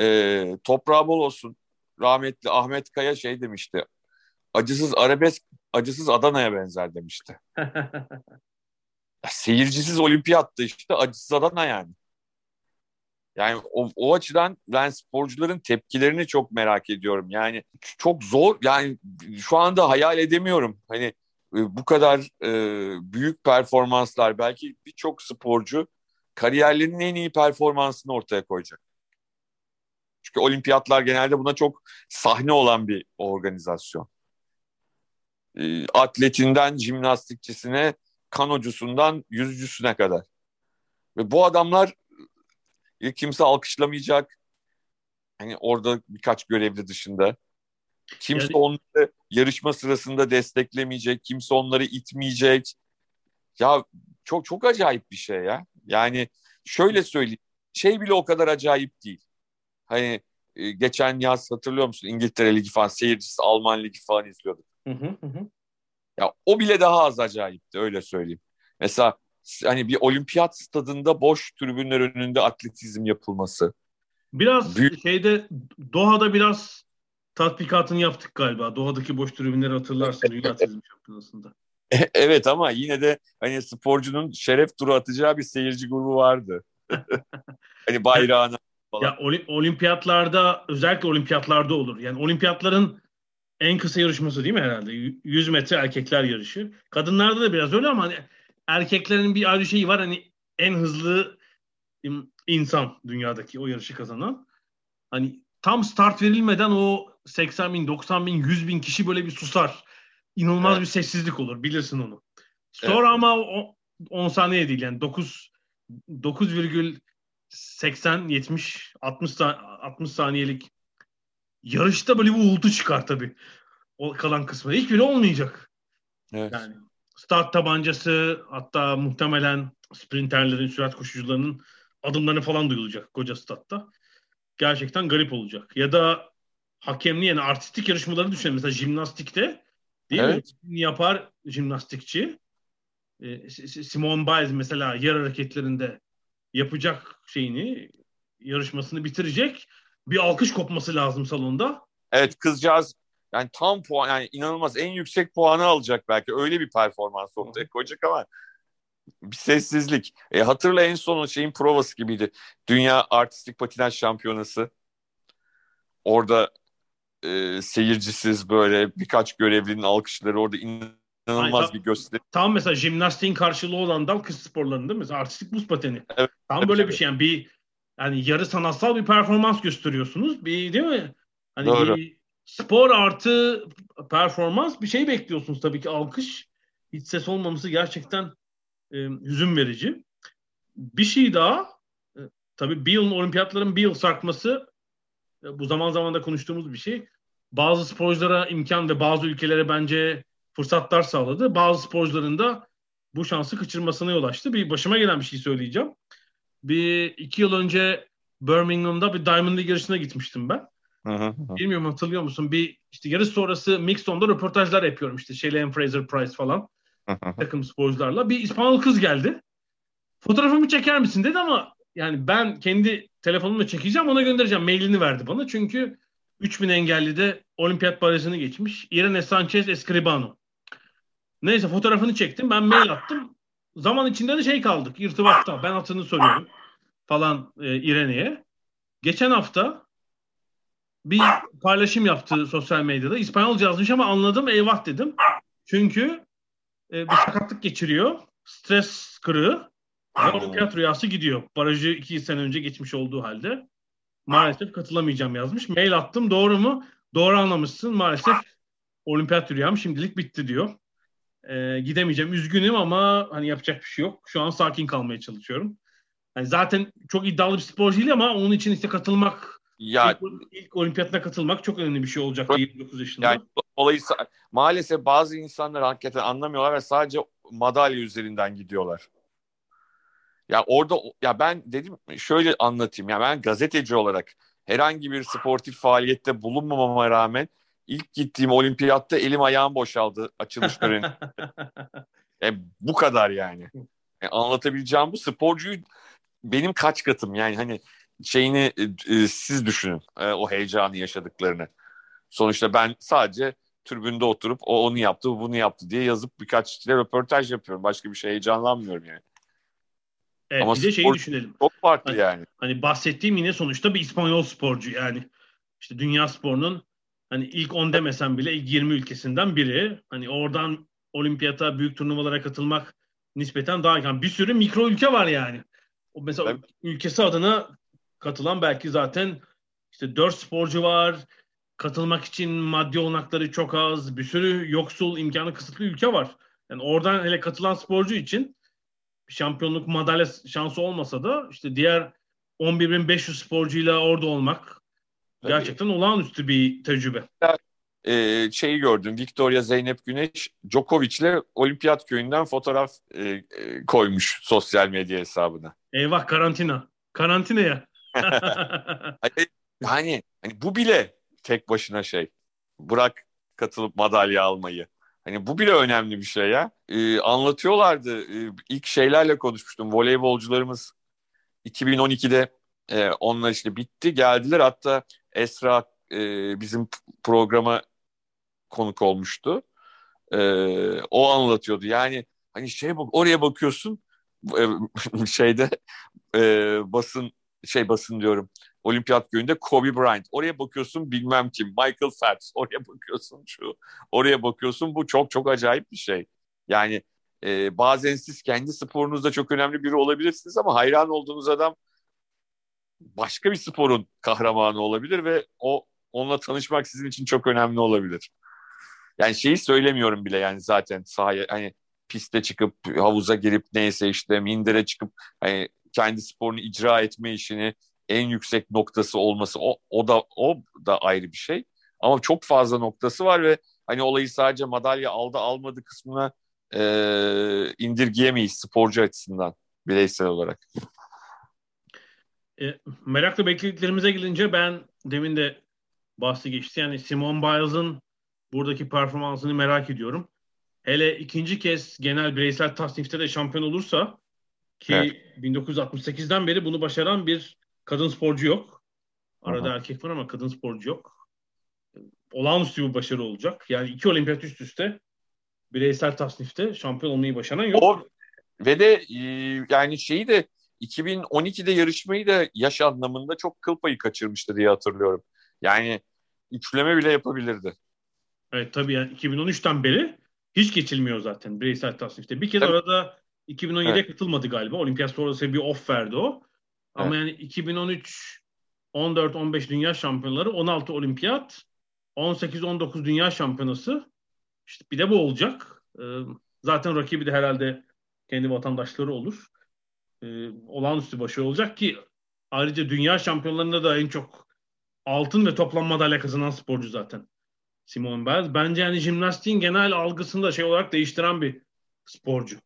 E, toprağı bol olsun. Rahmetli Ahmet Kaya şey demişti. Acısız arabesk acısız Adana'ya benzer demişti. *laughs* Ya, seyircisiz olimpiyattı işte acısız Adana yani. Yani o, o açıdan ben sporcuların tepkilerini çok merak ediyorum. Yani çok zor yani şu anda hayal edemiyorum. Hani e, bu kadar e, büyük performanslar belki birçok sporcu kariyerlerinin en iyi performansını ortaya koyacak. Çünkü olimpiyatlar genelde buna çok sahne olan bir organizasyon. E, atletinden jimnastikçisine, kanocusundan yüzücüsüne kadar. Ve bu adamlar kimse alkışlamayacak. Hani orada birkaç görevli dışında. Kimse yani... onları yarışma sırasında desteklemeyecek. Kimse onları itmeyecek. Ya çok çok acayip bir şey ya. Yani şöyle söyleyeyim. Şey bile o kadar acayip değil. Hani e, geçen yaz hatırlıyor musun? İngiltere Ligi falan seyircisi Alman Ligi falan izliyorduk. Hı hı hı. Ya o bile daha az acayipti öyle söyleyeyim. Mesela hani bir olimpiyat stadında boş tribünler önünde atletizm yapılması. Biraz Büyük... şeyde Doha'da biraz tatbikatını yaptık galiba. Doha'daki boş tribünleri hatırlarsın Dünya Atletizm Şampiyonası'nda. *laughs* Evet ama yine de hani sporcunun şeref turu atacağı bir seyirci grubu vardı. *laughs* hani bayrağına falan. Ya olimpiyatlarda özellikle olimpiyatlarda olur. Yani olimpiyatların en kısa yarışması değil mi herhalde? 100 metre erkekler yarışı. Kadınlarda da biraz öyle ama hani erkeklerin bir ayrı şeyi var. Hani en hızlı insan dünyadaki o yarışı kazanan. Hani tam start verilmeden o 80 bin, 90 bin, 100 bin kişi böyle bir susar. İnanılmaz evet. bir sessizlik olur. Bilirsin onu. Sonra evet. ama o 10 saniye değil yani 9 9,80 70 60 60 saniyelik yarışta böyle bir uğultu çıkar tabii. O kalan kısmı. Hiçbiri olmayacak. Evet. Yani start tabancası hatta muhtemelen sprinterlerin, sürat koşucularının adımlarını falan duyulacak koca statta. Gerçekten garip olacak. Ya da hakemli yani artistik yarışmaları düşünelim. Mesela jimnastikte değil Evet. mi? Yapar jimnastikçi. S- Simone Biles mesela yer hareketlerinde yapacak şeyini yarışmasını bitirecek. Bir alkış kopması lazım salonda. Evet kızcağız yani tam puan yani inanılmaz en yüksek puanı alacak belki. Öyle bir performans ortaya koyacak ama bir sessizlik. E, hatırla en son şeyin provası gibiydi. Dünya Artistik Patinaj Şampiyonası. Orada e, seyircisiz böyle birkaç görevlinin alkışları orada inanılmaz Ay, bir gösteri. Tam mesela jimnastiğin karşılığı olan dal kız sporlarında mesela artistik buz pateni. Evet, Tam tabii, böyle tabii. bir şey yani bir yani yarı sanatsal bir performans gösteriyorsunuz. Bir değil mi? Hani Doğru. bir spor artı performans bir şey bekliyorsunuz tabii ki alkış. Hiç ses olmaması gerçekten e, hüzün verici. Bir şey daha e, tabii bir yılın olimpiyatların bir yıl sarkması e, bu zaman zaman da konuştuğumuz bir şey. Bazı sporculara imkan ve bazı ülkelere bence fırsatlar sağladı. Bazı sporcuların da bu şansı kaçırmasına yol açtı. Bir başıma gelen bir şey söyleyeceğim. Bir iki yıl önce Birmingham'da bir Diamond League yarışına gitmiştim ben. Hı. Bilmiyorum hatırlıyor musun? Bir işte yarış sonrası Mixon'da röportajlar yapıyorum işte Shelley Fraser Price falan hı. takım sporcularla. Bir İspanyol kız geldi. Fotoğrafımı çeker misin dedi ama yani ben kendi telefonumla çekeceğim ona göndereceğim. Mailini verdi bana. Çünkü 3000 engelli de olimpiyat barajını geçmiş. Irene Sanchez Escribano. Neyse fotoğrafını çektim. Ben mail attım. Zaman içinde de şey kaldık. irtibatta. Ben atını soruyorum falan e, İrene'ye. Geçen hafta bir paylaşım yaptı sosyal medyada. İspanyolca yazmış ama anladım eyvah dedim. Çünkü e, bir sakatlık geçiriyor. Stres kırığı. Olimpiyat rüyası gidiyor. Barajı iki sene önce geçmiş olduğu halde. Maalesef katılamayacağım yazmış. Mail attım. Doğru mu? Doğru anlamışsın. Maalesef olimpiyat rüyam şimdilik bitti diyor. E, gidemeyeceğim. Üzgünüm ama hani yapacak bir şey yok. Şu an sakin kalmaya çalışıyorum. Yani zaten çok iddialı bir sporcu değil ama onun için işte katılmak, Ya ilk, ilk olimpiyatına katılmak çok önemli bir şey olacak 29 yaşında. Yani olayı sa- maalesef bazı insanlar hakikaten anlamıyorlar ve sadece madalya üzerinden gidiyorlar. Ya orada ya ben dedim şöyle anlatayım. Ya ben gazeteci olarak herhangi bir sportif faaliyette bulunmamama rağmen ilk gittiğim olimpiyatta elim ayağım boşaldı açılış töreni. *laughs* E, bu kadar yani. E, anlatabileceğim bu sporcuyu benim kaç katım yani hani şeyini e, e, siz düşünün e, o heyecanı yaşadıklarını. Sonuçta ben sadece tribünde oturup o onu yaptı bu bunu yaptı diye yazıp birkaç kişiyle röportaj yapıyorum. Başka bir şey heyecanlanmıyorum yani. evet, Ama bir de şeyi düşünelim. Çok farklı Hani- yani. Hani bahsettiğim yine sonuçta bir İspanyol sporcu yani. işte dünya sporunun hani ilk 10 demesem bile ilk 20 ülkesinden biri. Hani oradan olimpiyata büyük turnuvalara katılmak nispeten daha yani bir sürü mikro ülke var yani. O mesela Evet. ülkesi adına katılan belki zaten işte 4 sporcu var. Katılmak için maddi olanakları çok az. Bir sürü yoksul, imkanı kısıtlı ülke var. Yani oradan hele katılan sporcu için şampiyonluk madalya şansı olmasa da işte diğer 11.500 sporcuyla orada olmak Tabii. gerçekten olağanüstü bir tecrübe. Ee, şeyi gördüm. Victoria Zeynep Güneş Djokovic'le olimpiyat köyünden fotoğraf e, e, koymuş sosyal medya hesabına. Eyvah karantina. Karantinaya. Hani, yani *laughs* hani bu bile tek başına şey. Bırak katılıp madalya almayı. Hani bu bile önemli bir şey ya. Ee, anlatıyorlardı. Ee, ilk şeylerle konuşmuştum. Voleybolcularımız 2012'de e, onlar işte bitti. Geldiler hatta Esra e, bizim programa konuk olmuştu. E, o anlatıyordu. Yani hani şey bak oraya bakıyorsun e, *laughs* şeyde e, basın şey basın diyorum olimpiyat köyünde Kobe Bryant. Oraya bakıyorsun bilmem kim. Michael Phelps. *laughs* Oraya bakıyorsun şu. Oraya bakıyorsun bu çok çok acayip bir şey. Yani e, bazen siz kendi sporunuzda çok önemli biri olabilirsiniz ama hayran olduğunuz adam başka bir sporun kahramanı olabilir ve o onunla tanışmak sizin için çok önemli olabilir. Yani şeyi söylemiyorum bile yani zaten sahaya hani piste çıkıp havuza girip neyse işte mindere çıkıp hani kendi sporunu icra etme işini en yüksek noktası olması o, o da o da ayrı bir şey. Ama çok fazla noktası var ve hani olayı sadece madalya aldı almadı kısmına e, indirgeyemeyiz sporcu açısından bireysel olarak. E, merakla beklediklerimize gelince ben demin de bahsi geçti. Yani Simon Biles'ın buradaki performansını merak ediyorum. Hele ikinci kez genel bireysel tasnifte de şampiyon olursa ki evet. 1968'den beri bunu başaran bir kadın sporcu yok. Arada Aha. erkek var ama kadın sporcu yok. Olağanüstü bir başarı olacak. Yani iki olimpiyat üst üste bireysel tasnifte şampiyon olmayı başaran yok. O, ve de e, yani şeyi de 2012'de yarışmayı da yaş anlamında çok kıl payı kaçırmıştı diye hatırlıyorum. Yani üçleme bile yapabilirdi. Evet tabii yani 2013'ten beri hiç geçilmiyor zaten bireysel tasnifte. Bir kez tabii. arada 2017'ye evet. katılmadı galiba. Olimpiyat sonrası bir off verdi o. Ama evet. yani 2013 14-15 dünya şampiyonları, 16 olimpiyat, 18-19 dünya şampiyonası. İşte bir de bu olacak. Ee, zaten rakibi de herhalde kendi vatandaşları olur. Ee, olağanüstü başarı olacak ki ayrıca dünya şampiyonlarında da en çok altın ve toplam madalya kazanan sporcu zaten. Simone Biles. Bence yani jimnastiğin genel algısını da şey olarak değiştiren bir sporcu.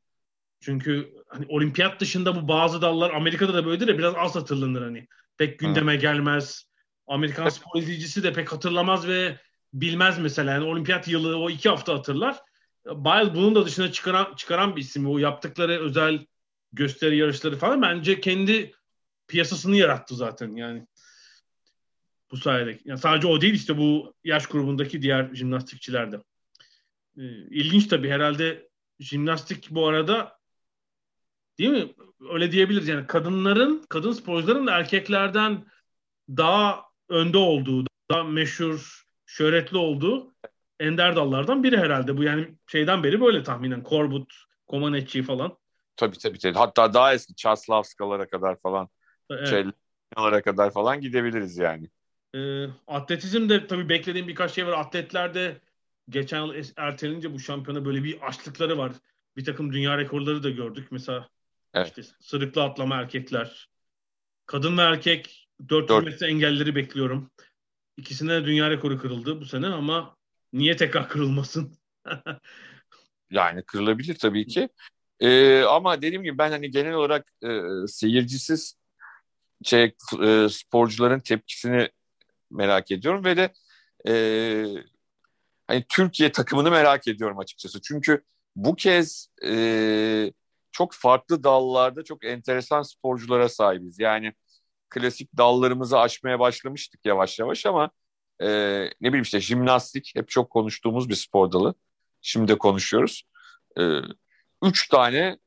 Çünkü hani olimpiyat dışında bu bazı dallar Amerika'da da böyledir ya biraz az hatırlanır hani. Pek gündeme Hı. gelmez. Amerikan spor izleyicisi de pek hatırlamaz ve bilmez mesela. Yani olimpiyat yılı o iki hafta hatırlar. Biles bunun da dışına çıkaran, çıkaran bir isim. O yaptıkları özel gösteri yarışları falan bence kendi piyasasını yarattı zaten yani. Bu sayede. Yani sadece o değil işte bu yaş grubundaki diğer jimnastikçiler de. Ee, ilginç tabii herhalde jimnastik bu arada değil mi? Öyle diyebiliriz yani kadınların, kadın sporcuların da erkeklerden daha önde olduğu, daha meşhur, şöhretli olduğu ender dallardan biri herhalde. Bu yani şeyden beri böyle tahminen. Korbut, Comaneci falan. Tabii tabii. tabii. Hatta daha eski Çaslavskalara kadar falan. Evet. Şeylere kadar falan gidebiliriz yani. E, atletizmde tabii beklediğim birkaç şey var. Atletlerde geçen yıl ertelince bu şampiyona böyle bir açlıkları var. Bir takım dünya rekorları da gördük. Mesela evet. işte sırıklı atlama erkekler. Kadın ve erkek 400 4. metre engelleri bekliyorum. İkisine de dünya rekoru kırıldı bu sene ama niye tekrar kırılmasın? *laughs* yani kırılabilir tabii ki. Ee, ama dediğim gibi ben hani genel olarak e, seyircisiz şey, e, sporcuların tepkisini merak ediyorum ve de e, hani Türkiye takımını merak ediyorum açıkçası. Çünkü bu kez e, çok farklı dallarda çok enteresan sporculara sahibiz. Yani klasik dallarımızı aşmaya başlamıştık yavaş yavaş ama e, ne bileyim işte jimnastik hep çok konuştuğumuz bir spor dalı. Şimdi de konuşuyoruz. E, üç tane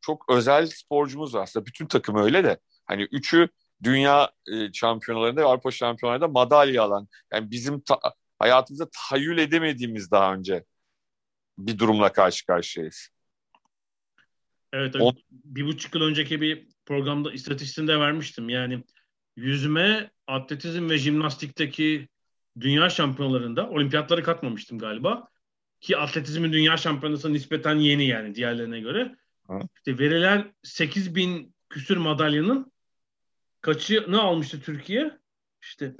çok özel sporcumuz var. Aslında bütün takım öyle de. Hani üçü dünya e, şampiyonalarında ve Avrupa şampiyonalarında madalya alan. Yani bizim ta- hayatımızda tahayyül edemediğimiz daha önce bir durumla karşı karşıyayız. Evet, On... bir buçuk yıl önceki bir programda istatistiğinde vermiştim. Yani yüzme, atletizm ve jimnastikteki dünya şampiyonlarında olimpiyatları katmamıştım galiba. Ki atletizmin dünya şampiyonası nispeten yeni yani diğerlerine göre. Hı. İşte verilen 8 bin küsür madalyanın kaçı ne almıştı Türkiye? İşte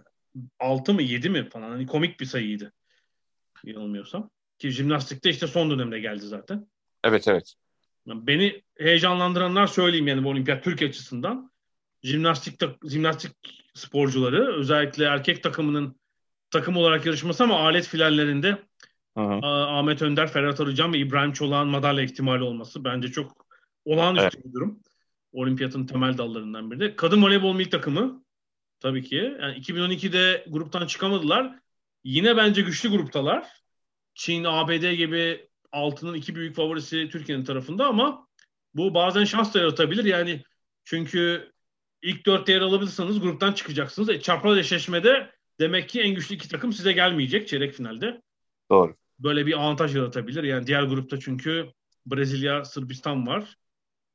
6 mı 7 mi falan. Hani komik bir sayıydı. Yanılmıyorsam. Ki jimnastikte işte son dönemde geldi zaten. Evet evet. Beni heyecanlandıranlar söyleyeyim yani bu olimpiyat Türkiye açısından. Jimnastik, jimnastik sporcuları özellikle erkek takımının takım olarak yarışması ama alet finallerinde Ahmet Önder, Ferhat Arıcan ve İbrahim Çolak'ın madalya ihtimali olması bence çok olağanüstü evet. bir durum. Olimpiyatın temel dallarından biri de. Kadın voleybol milli takımı tabii ki. Yani 2012'de gruptan çıkamadılar. Yine bence güçlü gruptalar. Çin, ABD gibi altının iki büyük favorisi Türkiye'nin tarafında ama bu bazen şans da yaratabilir. Yani çünkü ilk dört yer alabilirseniz gruptan çıkacaksınız. E, çapraz eşleşmede demek ki en güçlü iki takım size gelmeyecek çeyrek finalde. Doğru. Böyle bir avantaj yaratabilir. Yani diğer grupta çünkü Brezilya, Sırbistan var.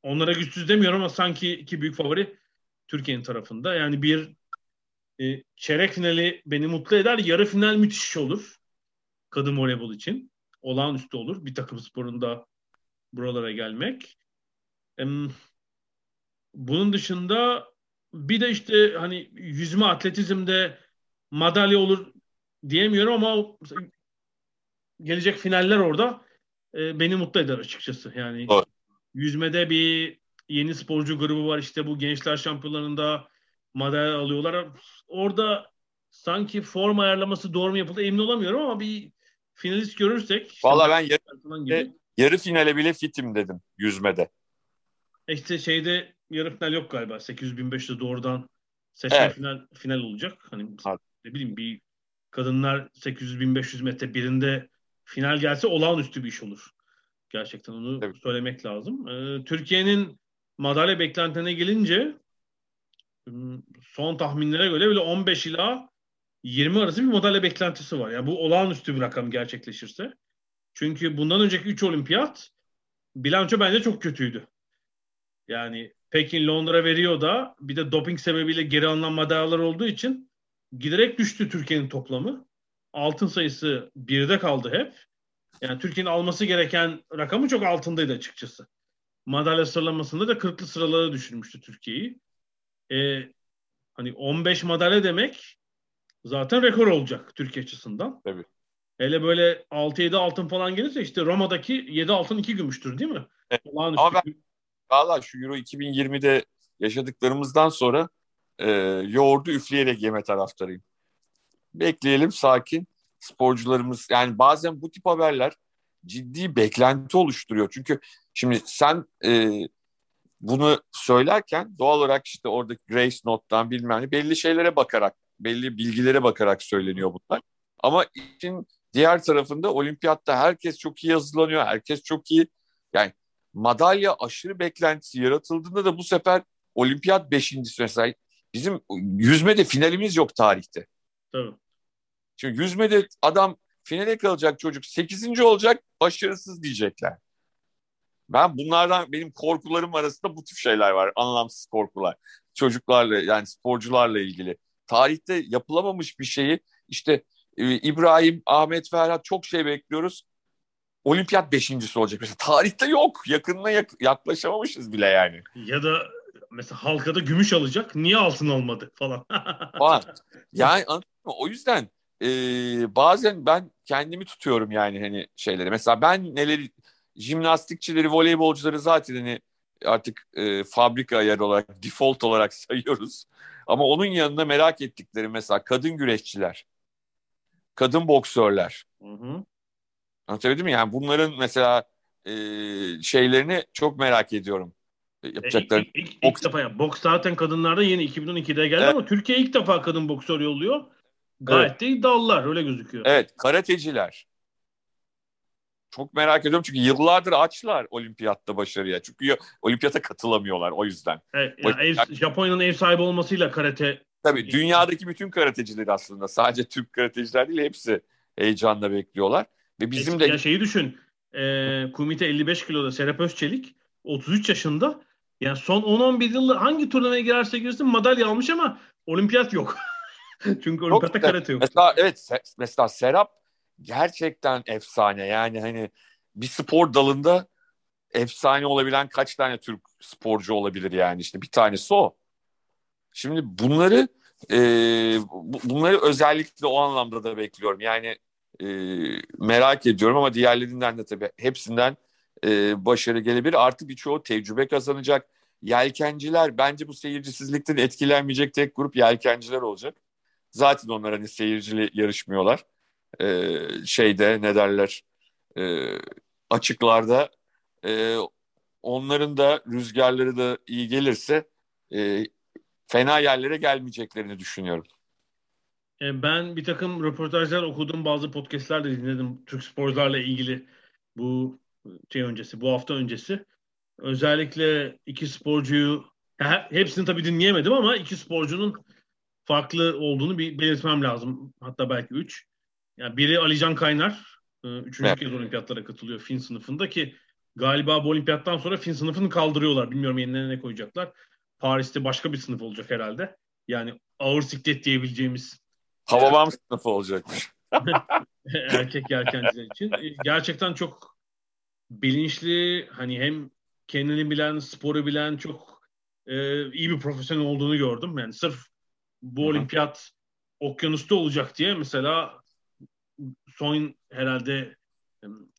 Onlara güçsüz demiyorum ama sanki iki büyük favori Türkiye'nin tarafında. Yani bir e, çeyrek finali beni mutlu eder. Yarı final müthiş olur. Kadın voleybol için. Olağanüstü olur. Bir takım sporunda buralara gelmek. Bunun dışında bir de işte hani yüzme atletizmde madalya olur diyemiyorum ama gelecek finaller orada e, beni mutlu eder açıkçası. Yani yüzmede bir yeni sporcu grubu var işte bu gençler şampiyonlarında madalya alıyorlar. Orada sanki form ayarlaması doğru mu yapıldı emin olamıyorum ama bir finalist görürsek işte Valla ben yarı, gibi. yarı finale bile fitim dedim yüzmede. İşte şeyde yarı final yok galiba. 800-1500'de doğrudan seçme Evet. final, final olacak. Hani Evet. ne bileyim bir kadınlar 800-1500 metre birinde final gelse olağanüstü bir iş olur. Gerçekten onu Tabii. söylemek lazım. Ee, Türkiye'nin madalya beklentilerine gelince hmm, son tahminlere göre bile 15 ila 20 arası bir madalya beklentisi var. Yani bu olağanüstü bir rakam gerçekleşirse. Çünkü bundan önceki 3 olimpiyat bilanço bence çok kötüydü. Yani Pekin Londra veriyor da bir de doping sebebiyle geri alınan madalyalar olduğu için giderek düştü Türkiye'nin toplamı. Altın sayısı birde kaldı hep. Yani Türkiye'nin alması gereken rakamı çok altındaydı açıkçası. Madalya sıralamasında da 40'lı sıralara düşürmüştü Türkiye'yi. Ee, hani 15 madalya demek zaten rekor olacak Türkiye açısından. Tabii. Hele böyle 6-7 altın falan gelirse işte Roma'daki 7 altın 2 gümüştür değil mi? Evet. Olağanüstü. Ama Valla şu Euro 2020'de yaşadıklarımızdan sonra e, yoğurdu üfleyerek yeme taraftarıyım. Bekleyelim sakin. Sporcularımız yani bazen bu tip haberler ciddi beklenti oluşturuyor. Çünkü şimdi sen e, bunu söylerken doğal olarak işte oradaki Grace Note'dan bilmem ne belli şeylere bakarak, belli bilgilere bakarak söyleniyor bunlar. Ama işin diğer tarafında olimpiyatta herkes çok iyi hazırlanıyor. Herkes çok iyi. Yani madalya aşırı beklentisi yaratıldığında da bu sefer olimpiyat beşincisi mesela bizim yüzmede finalimiz yok tarihte. Tabii. Çünkü yüzmede adam finale kalacak çocuk 8. olacak başarısız diyecekler. Ben bunlardan benim korkularım arasında bu tip şeyler var. Anlamsız korkular. Çocuklarla yani sporcularla ilgili. Tarihte yapılamamış bir şeyi işte e, İbrahim, Ahmet Ferhat çok şey bekliyoruz. Olimpiyat beşincisi olacak. Mesela tarihte yok. Yakınına yak- yaklaşamamışız bile yani. Ya da mesela halkada gümüş alacak. Niye altın almadı falan. *laughs* Falan. Yani anladın mı? O yüzden e, bazen ben kendimi tutuyorum yani hani şeyleri. Mesela ben neleri jimnastikçileri, voleybolcuları zaten hani artık e, fabrika ayarı olarak, default olarak sayıyoruz. Ama onun yanında merak ettikleri mesela kadın güreşçiler, kadın boksörler. Hı hı. Anlatabildim mi? Yani bunların mesela e, şeylerini çok merak ediyorum. E, E, ilk, Yapacakları. ilk, ilk, ilk Boks- defa ya. Boks zaten kadınlarda yeni 2012'de geldi Evet. ama Türkiye ilk defa kadın boksör yolluyor. Gayet de iddialılar öyle gözüküyor. Evet, karateciler. Çok merak ediyorum çünkü yıllardır açlar olimpiyatta başarıya. Çünkü ya- olimpiyata katılamıyorlar o yüzden. Evet, yani ev- Japonya'nın ev sahibi olmasıyla karate Tabii dünyadaki bütün karateciler aslında sadece Türk karateciler değil hepsi heyecanla bekliyorlar. Ve bizim de Ya şeyi düşün. E, Kumite 55 kiloda Serap Özçelik 33 yaşında. Yani son 10-11 yılda hangi turnuvaya girerse girsin madalya almış ama olimpiyat yok. *laughs* Çünkü olimpiyatta karate yok. mesela evet Se- mesela Serap gerçekten efsane. Yani hani bir spor dalında efsane olabilen kaç tane Türk sporcu olabilir yani işte bir tanesi o. Şimdi bunları e, bu- bunları özellikle o anlamda da bekliyorum. Yani e, merak ediyorum ama diğerlerinden de tabii hepsinden e, başarı gelebilir. Artı birçoğu tecrübe kazanacak. Yelkenciler bence bu seyircisizlikten etkilenmeyecek tek grup yelkenciler olacak. Zaten onlar hani seyircili yarışmıyorlar. E, şeyde ne derler e, açıklarda e, onların da rüzgarları da iyi gelirse e, fena yerlere gelmeyeceklerini düşünüyorum. E, Ben bir takım röportajlar okudum, bazı podcastler de dinledim Türk sporcularla ilgili bu şey öncesi, bu hafta öncesi. Özellikle iki sporcuyu, he- hepsini tabii dinleyemedim ama iki sporcunun farklı olduğunu bir belirtmem lazım. Hatta belki üç. Yani biri Alican Kaynar, e, üçüncü Evet. kez olimpiyatlara katılıyor Fin sınıfında ki galiba bu olimpiyattan sonra Fin sınıfını kaldırıyorlar. Bilmiyorum yenilerine ne koyacaklar. Paris'te başka bir sınıf olacak herhalde. Yani ağır siklet diyebileceğimiz Havavam sınıfı olacakmış. *laughs* erkek yelkenciler için. E, Gerçekten çok bilinçli hani hem kendini bilen, sporu bilen çok e, iyi bir profesyonel olduğunu gördüm. Yani sırf bu olimpiyat okyanusta olacak diye mesela son herhalde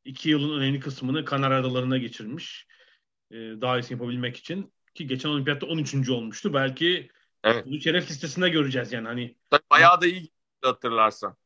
iki yılın önemli kısmını Kanarya Adaları'na geçirmiş. E, daha iyisini yapabilmek için. Ki geçen olimpiyatta 13. olmuştu. Belki evet. bunu şeref listesinde göreceğiz yani. Hani Bayağı da iyi hatırlarsan.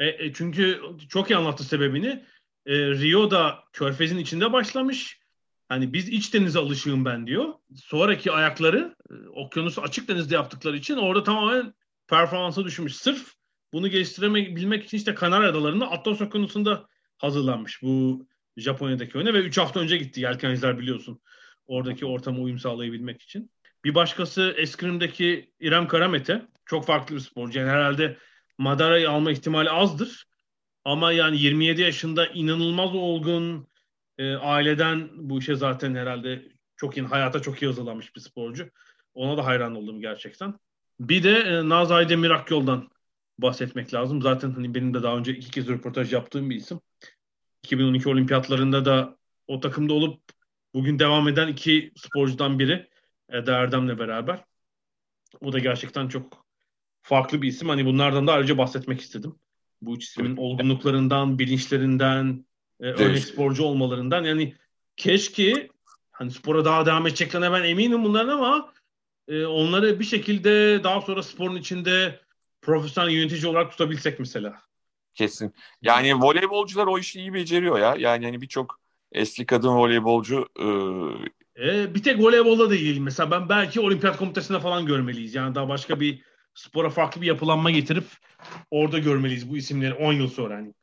E, e, çünkü çok iyi anlattı sebebini. E, Rio'da Körfez'in içinde başlamış. Hani biz iç denize alışığım ben diyor. Sonraki ayakları e, okyanus açık denizde yaptıkları için orada tamamen performansa düşmüş. Sırf bunu geliştirebilmek için işte Kanarya Adaları'nda Atlas Okyanusu'nda hazırlanmış bu Japonya'daki oyuna ve 3 hafta önce gitti yelkenciler biliyorsun. Oradaki ortama uyum sağlayabilmek için. Bir başkası eskrimdeki İrem Karamete. Çok farklı bir sporcu. Yani herhalde Madara'yı alma ihtimali azdır. Ama yani 27 yaşında inanılmaz olgun e, aileden bu işe zaten herhalde çok iyi, hayata çok iyi hazırlanmış bir sporcu. Ona da hayran oldum gerçekten. Bir de e, Naz Aydemir Akyol'dan bahsetmek lazım. Zaten hani benim de daha önce iki kez röportaj yaptığım bir isim. 2012 olimpiyatlarında da o takımda olup bugün devam eden iki sporcudan biri Eda Erdem'le beraber. O da gerçekten çok farklı bir isim. Hani bunlardan da ayrıca bahsetmek istedim. Bu üç ismin olgunluklarından, bilinçlerinden, e, örnek sporcu olmalarından. Yani keşke hani spora daha devam edeceklerine ben eminim bunların ama e, onları bir şekilde daha sonra sporun içinde profesyonel yönetici olarak tutabilsek mesela. Kesin. Yani voleybolcular o işi iyi beceriyor ya. Yani hani birçok eski kadın voleybolcu e... E, bir tek voleybolda da değil. Mesela ben belki olimpiyat komitesinde falan görmeliyiz. Yani daha başka bir spora farklı bir yapılanma getirip orada görmeliyiz bu isimleri 10 yıl sonra. Hani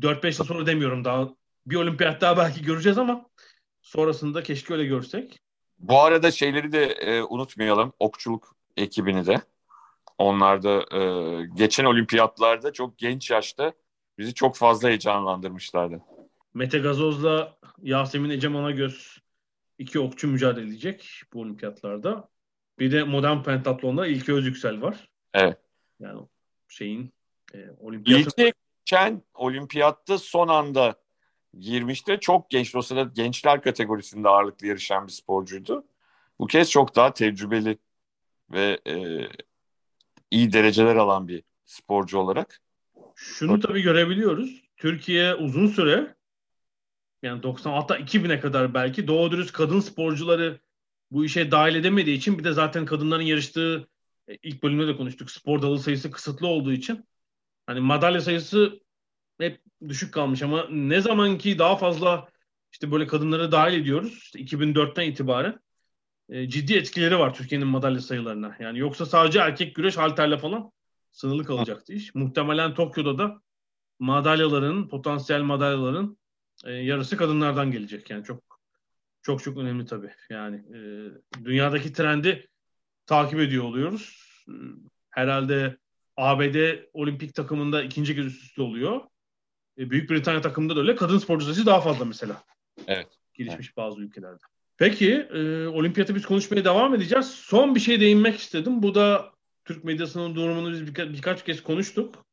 4-5 yıl sonra demiyorum daha. Bir olimpiyat daha belki göreceğiz ama sonrasında keşke öyle görsek. Bu arada şeyleri de e, unutmayalım. Okçuluk ekibini de. Onlar da e, geçen olimpiyatlarda çok genç yaşta bizi çok fazla heyecanlandırmışlardı. Mete Gazoz'la Yasemin Ecem göz iki okçu mücadele edecek bu olimpiyatlarda. Bir de modern pentatlonda İlke Özüksel var. Evet. Yani şeyin e, olimpiyatı... İlke geçen olimpiyatta son anda girmişti. Çok genç. O sırada gençler kategorisinde ağırlıklı yarışan bir sporcuydu. Bu kez çok daha tecrübeli ve e, iyi dereceler alan bir sporcu olarak. Şunu tabii görebiliyoruz. Türkiye uzun süre yani 90 hatta 2000'e kadar belki doğru dürüst kadın sporcuları bu işe dahil edemediği için bir de zaten kadınların yarıştığı e, ilk bölümde de konuştuk. Spor dalı sayısı kısıtlı olduğu için hani madalya sayısı hep düşük kalmış ama ne zamanki daha fazla işte böyle kadınları dahil ediyoruz. İşte 2004'ten itibaren e, ciddi etkileri var Türkiye'nin madalya sayılarına. Yani yoksa sadece erkek güreş halterle falan sınırlı kalacaktı iş. Muhtemelen Tokyo'da da madalyaların, potansiyel madalyaların e, yarısı kadınlardan gelecek. Yani çok çok çok önemli tabii. Yani e, dünyadaki trendi takip ediyor oluyoruz. E, herhalde ABD olimpik takımında ikinci kez üst üste oluyor. E, Büyük Britanya takımında da öyle. Kadın sporcu sayısı daha fazla mesela. Evet. Gelişmiş evet. bazı ülkelerde. Peki, e, olimpiyatı biz konuşmaya devam edeceğiz. Son bir şey değinmek istedim. Bu da Türk medyasının durumunu biz birka- birkaç kez konuştuk.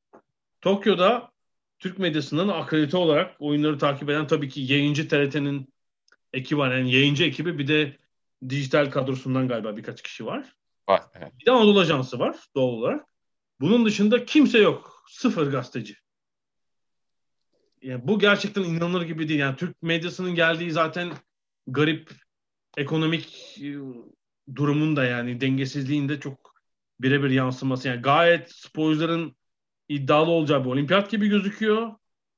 Tokyo'da Türk medyasının akredite olarak oyunları takip eden tabii ki yayıncı TRT'nin ekibi var. Yani yayıncı ekibi bir de dijital kadrosundan galiba birkaç kişi var. Var. Evet. Bir de Anadolu Ajansı var doğal olarak. Bunun dışında kimse yok. Sıfır gazeteci. Yani bu gerçekten inanılır gibi değil. Yani Türk medyasının geldiği zaten garip ekonomik e, durumun da yani dengesizliğin de çok birebir yansıması. Yani gayet sporcuların iddialı olacağı bir olimpiyat gibi gözüküyor.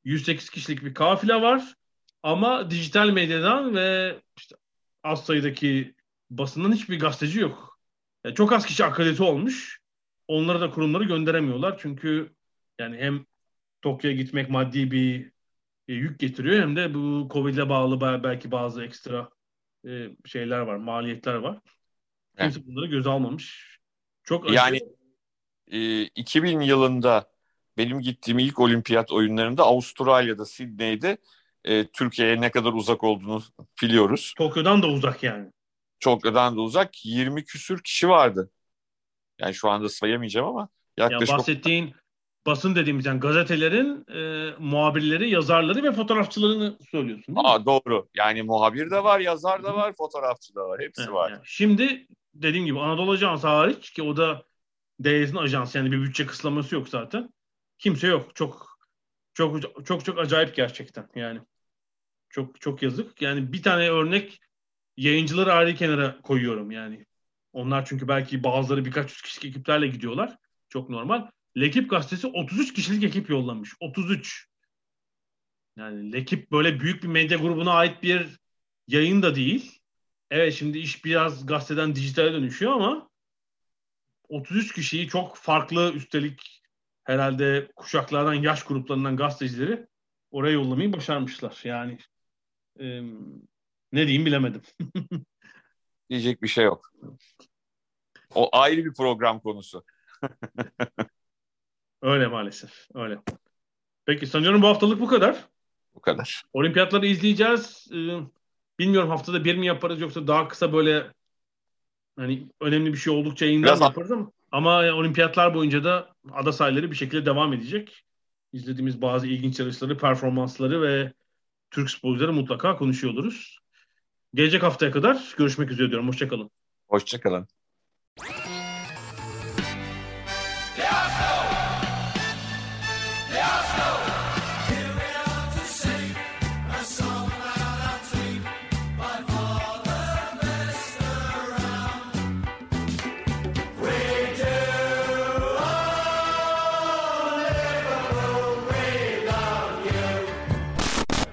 108 kişilik bir kafile var. Ama dijital medyadan ve işte az sayıdaki basından hiçbir gazeteci yok. Yani çok az kişi akredite olmuş. Onlara da kurumları gönderemiyorlar. Çünkü yani hem Tokyo'ya gitmek maddi bir e, yük getiriyor hem de bu Covid'le bağlı belki bazı ekstra e, şeyler var, maliyetler var. Kimse evet. bunları göze almamış. Çok acı. Yani e, 2000 yılında benim gittiğim ilk olimpiyat oyunlarında Avustralya'da, Sydney'de e, Türkiye'ye ne kadar uzak olduğunu biliyoruz. Tokyo'dan da uzak yani. Tokyo'dan da uzak. 20 küsür kişi vardı. Yani şu anda sayamayacağım ama yaklaşık... Ya bahsettiğin basın dediğimiz yani gazetelerin e, muhabirleri, yazarları ve fotoğrafçılarını söylüyorsun değil mi? Aa, doğru. Yani muhabir de var, yazar da var, fotoğrafçı da var. Hepsi Evet, var. yani Şimdi dediğim gibi Anadolu Ajansı hariç ki o da DS'in ajansı yani bir bütçe kısıtlaması yok zaten. Kimse yok. Çok çok çok çok acayip gerçekten yani. Çok çok yazık. Yani bir tane örnek yayıncıları ayrı kenara koyuyorum yani. Onlar çünkü belki bazıları birkaç yüz kişilik ekiplerle gidiyorlar. Çok normal. Lekip gazetesi 33 kişilik ekip yollamış. 33. Yani Lekip böyle büyük bir medya grubuna ait bir yayın da değil. Evet şimdi iş biraz gazeteden dijitale dönüşüyor ama 33 kişiyi çok farklı üstelik herhalde kuşaklardan, yaş gruplarından gazetecileri oraya yollamayı başarmışlar. Yani e, ne diyeyim bilemedim. *laughs* Diyecek bir şey yok. O ayrı bir program konusu. *laughs* Öyle maalesef. Öyle. Peki sanıyorum bu haftalık bu kadar. Bu kadar. Olimpiyatları izleyeceğiz. Ee, bilmiyorum haftada bir mi yaparız yoksa daha kısa böyle hani önemli bir şey oldukça yayınlar yaparız ama ama yani olimpiyatlar boyunca da ada sahilleri bir şekilde devam edecek. İzlediğimiz bazı ilginç yarışları, performansları ve Türk sporcuları mutlaka konuşuyor oluruz. Gelecek haftaya kadar görüşmek üzere diyorum. Hoşçakalın. Hoşçakalın.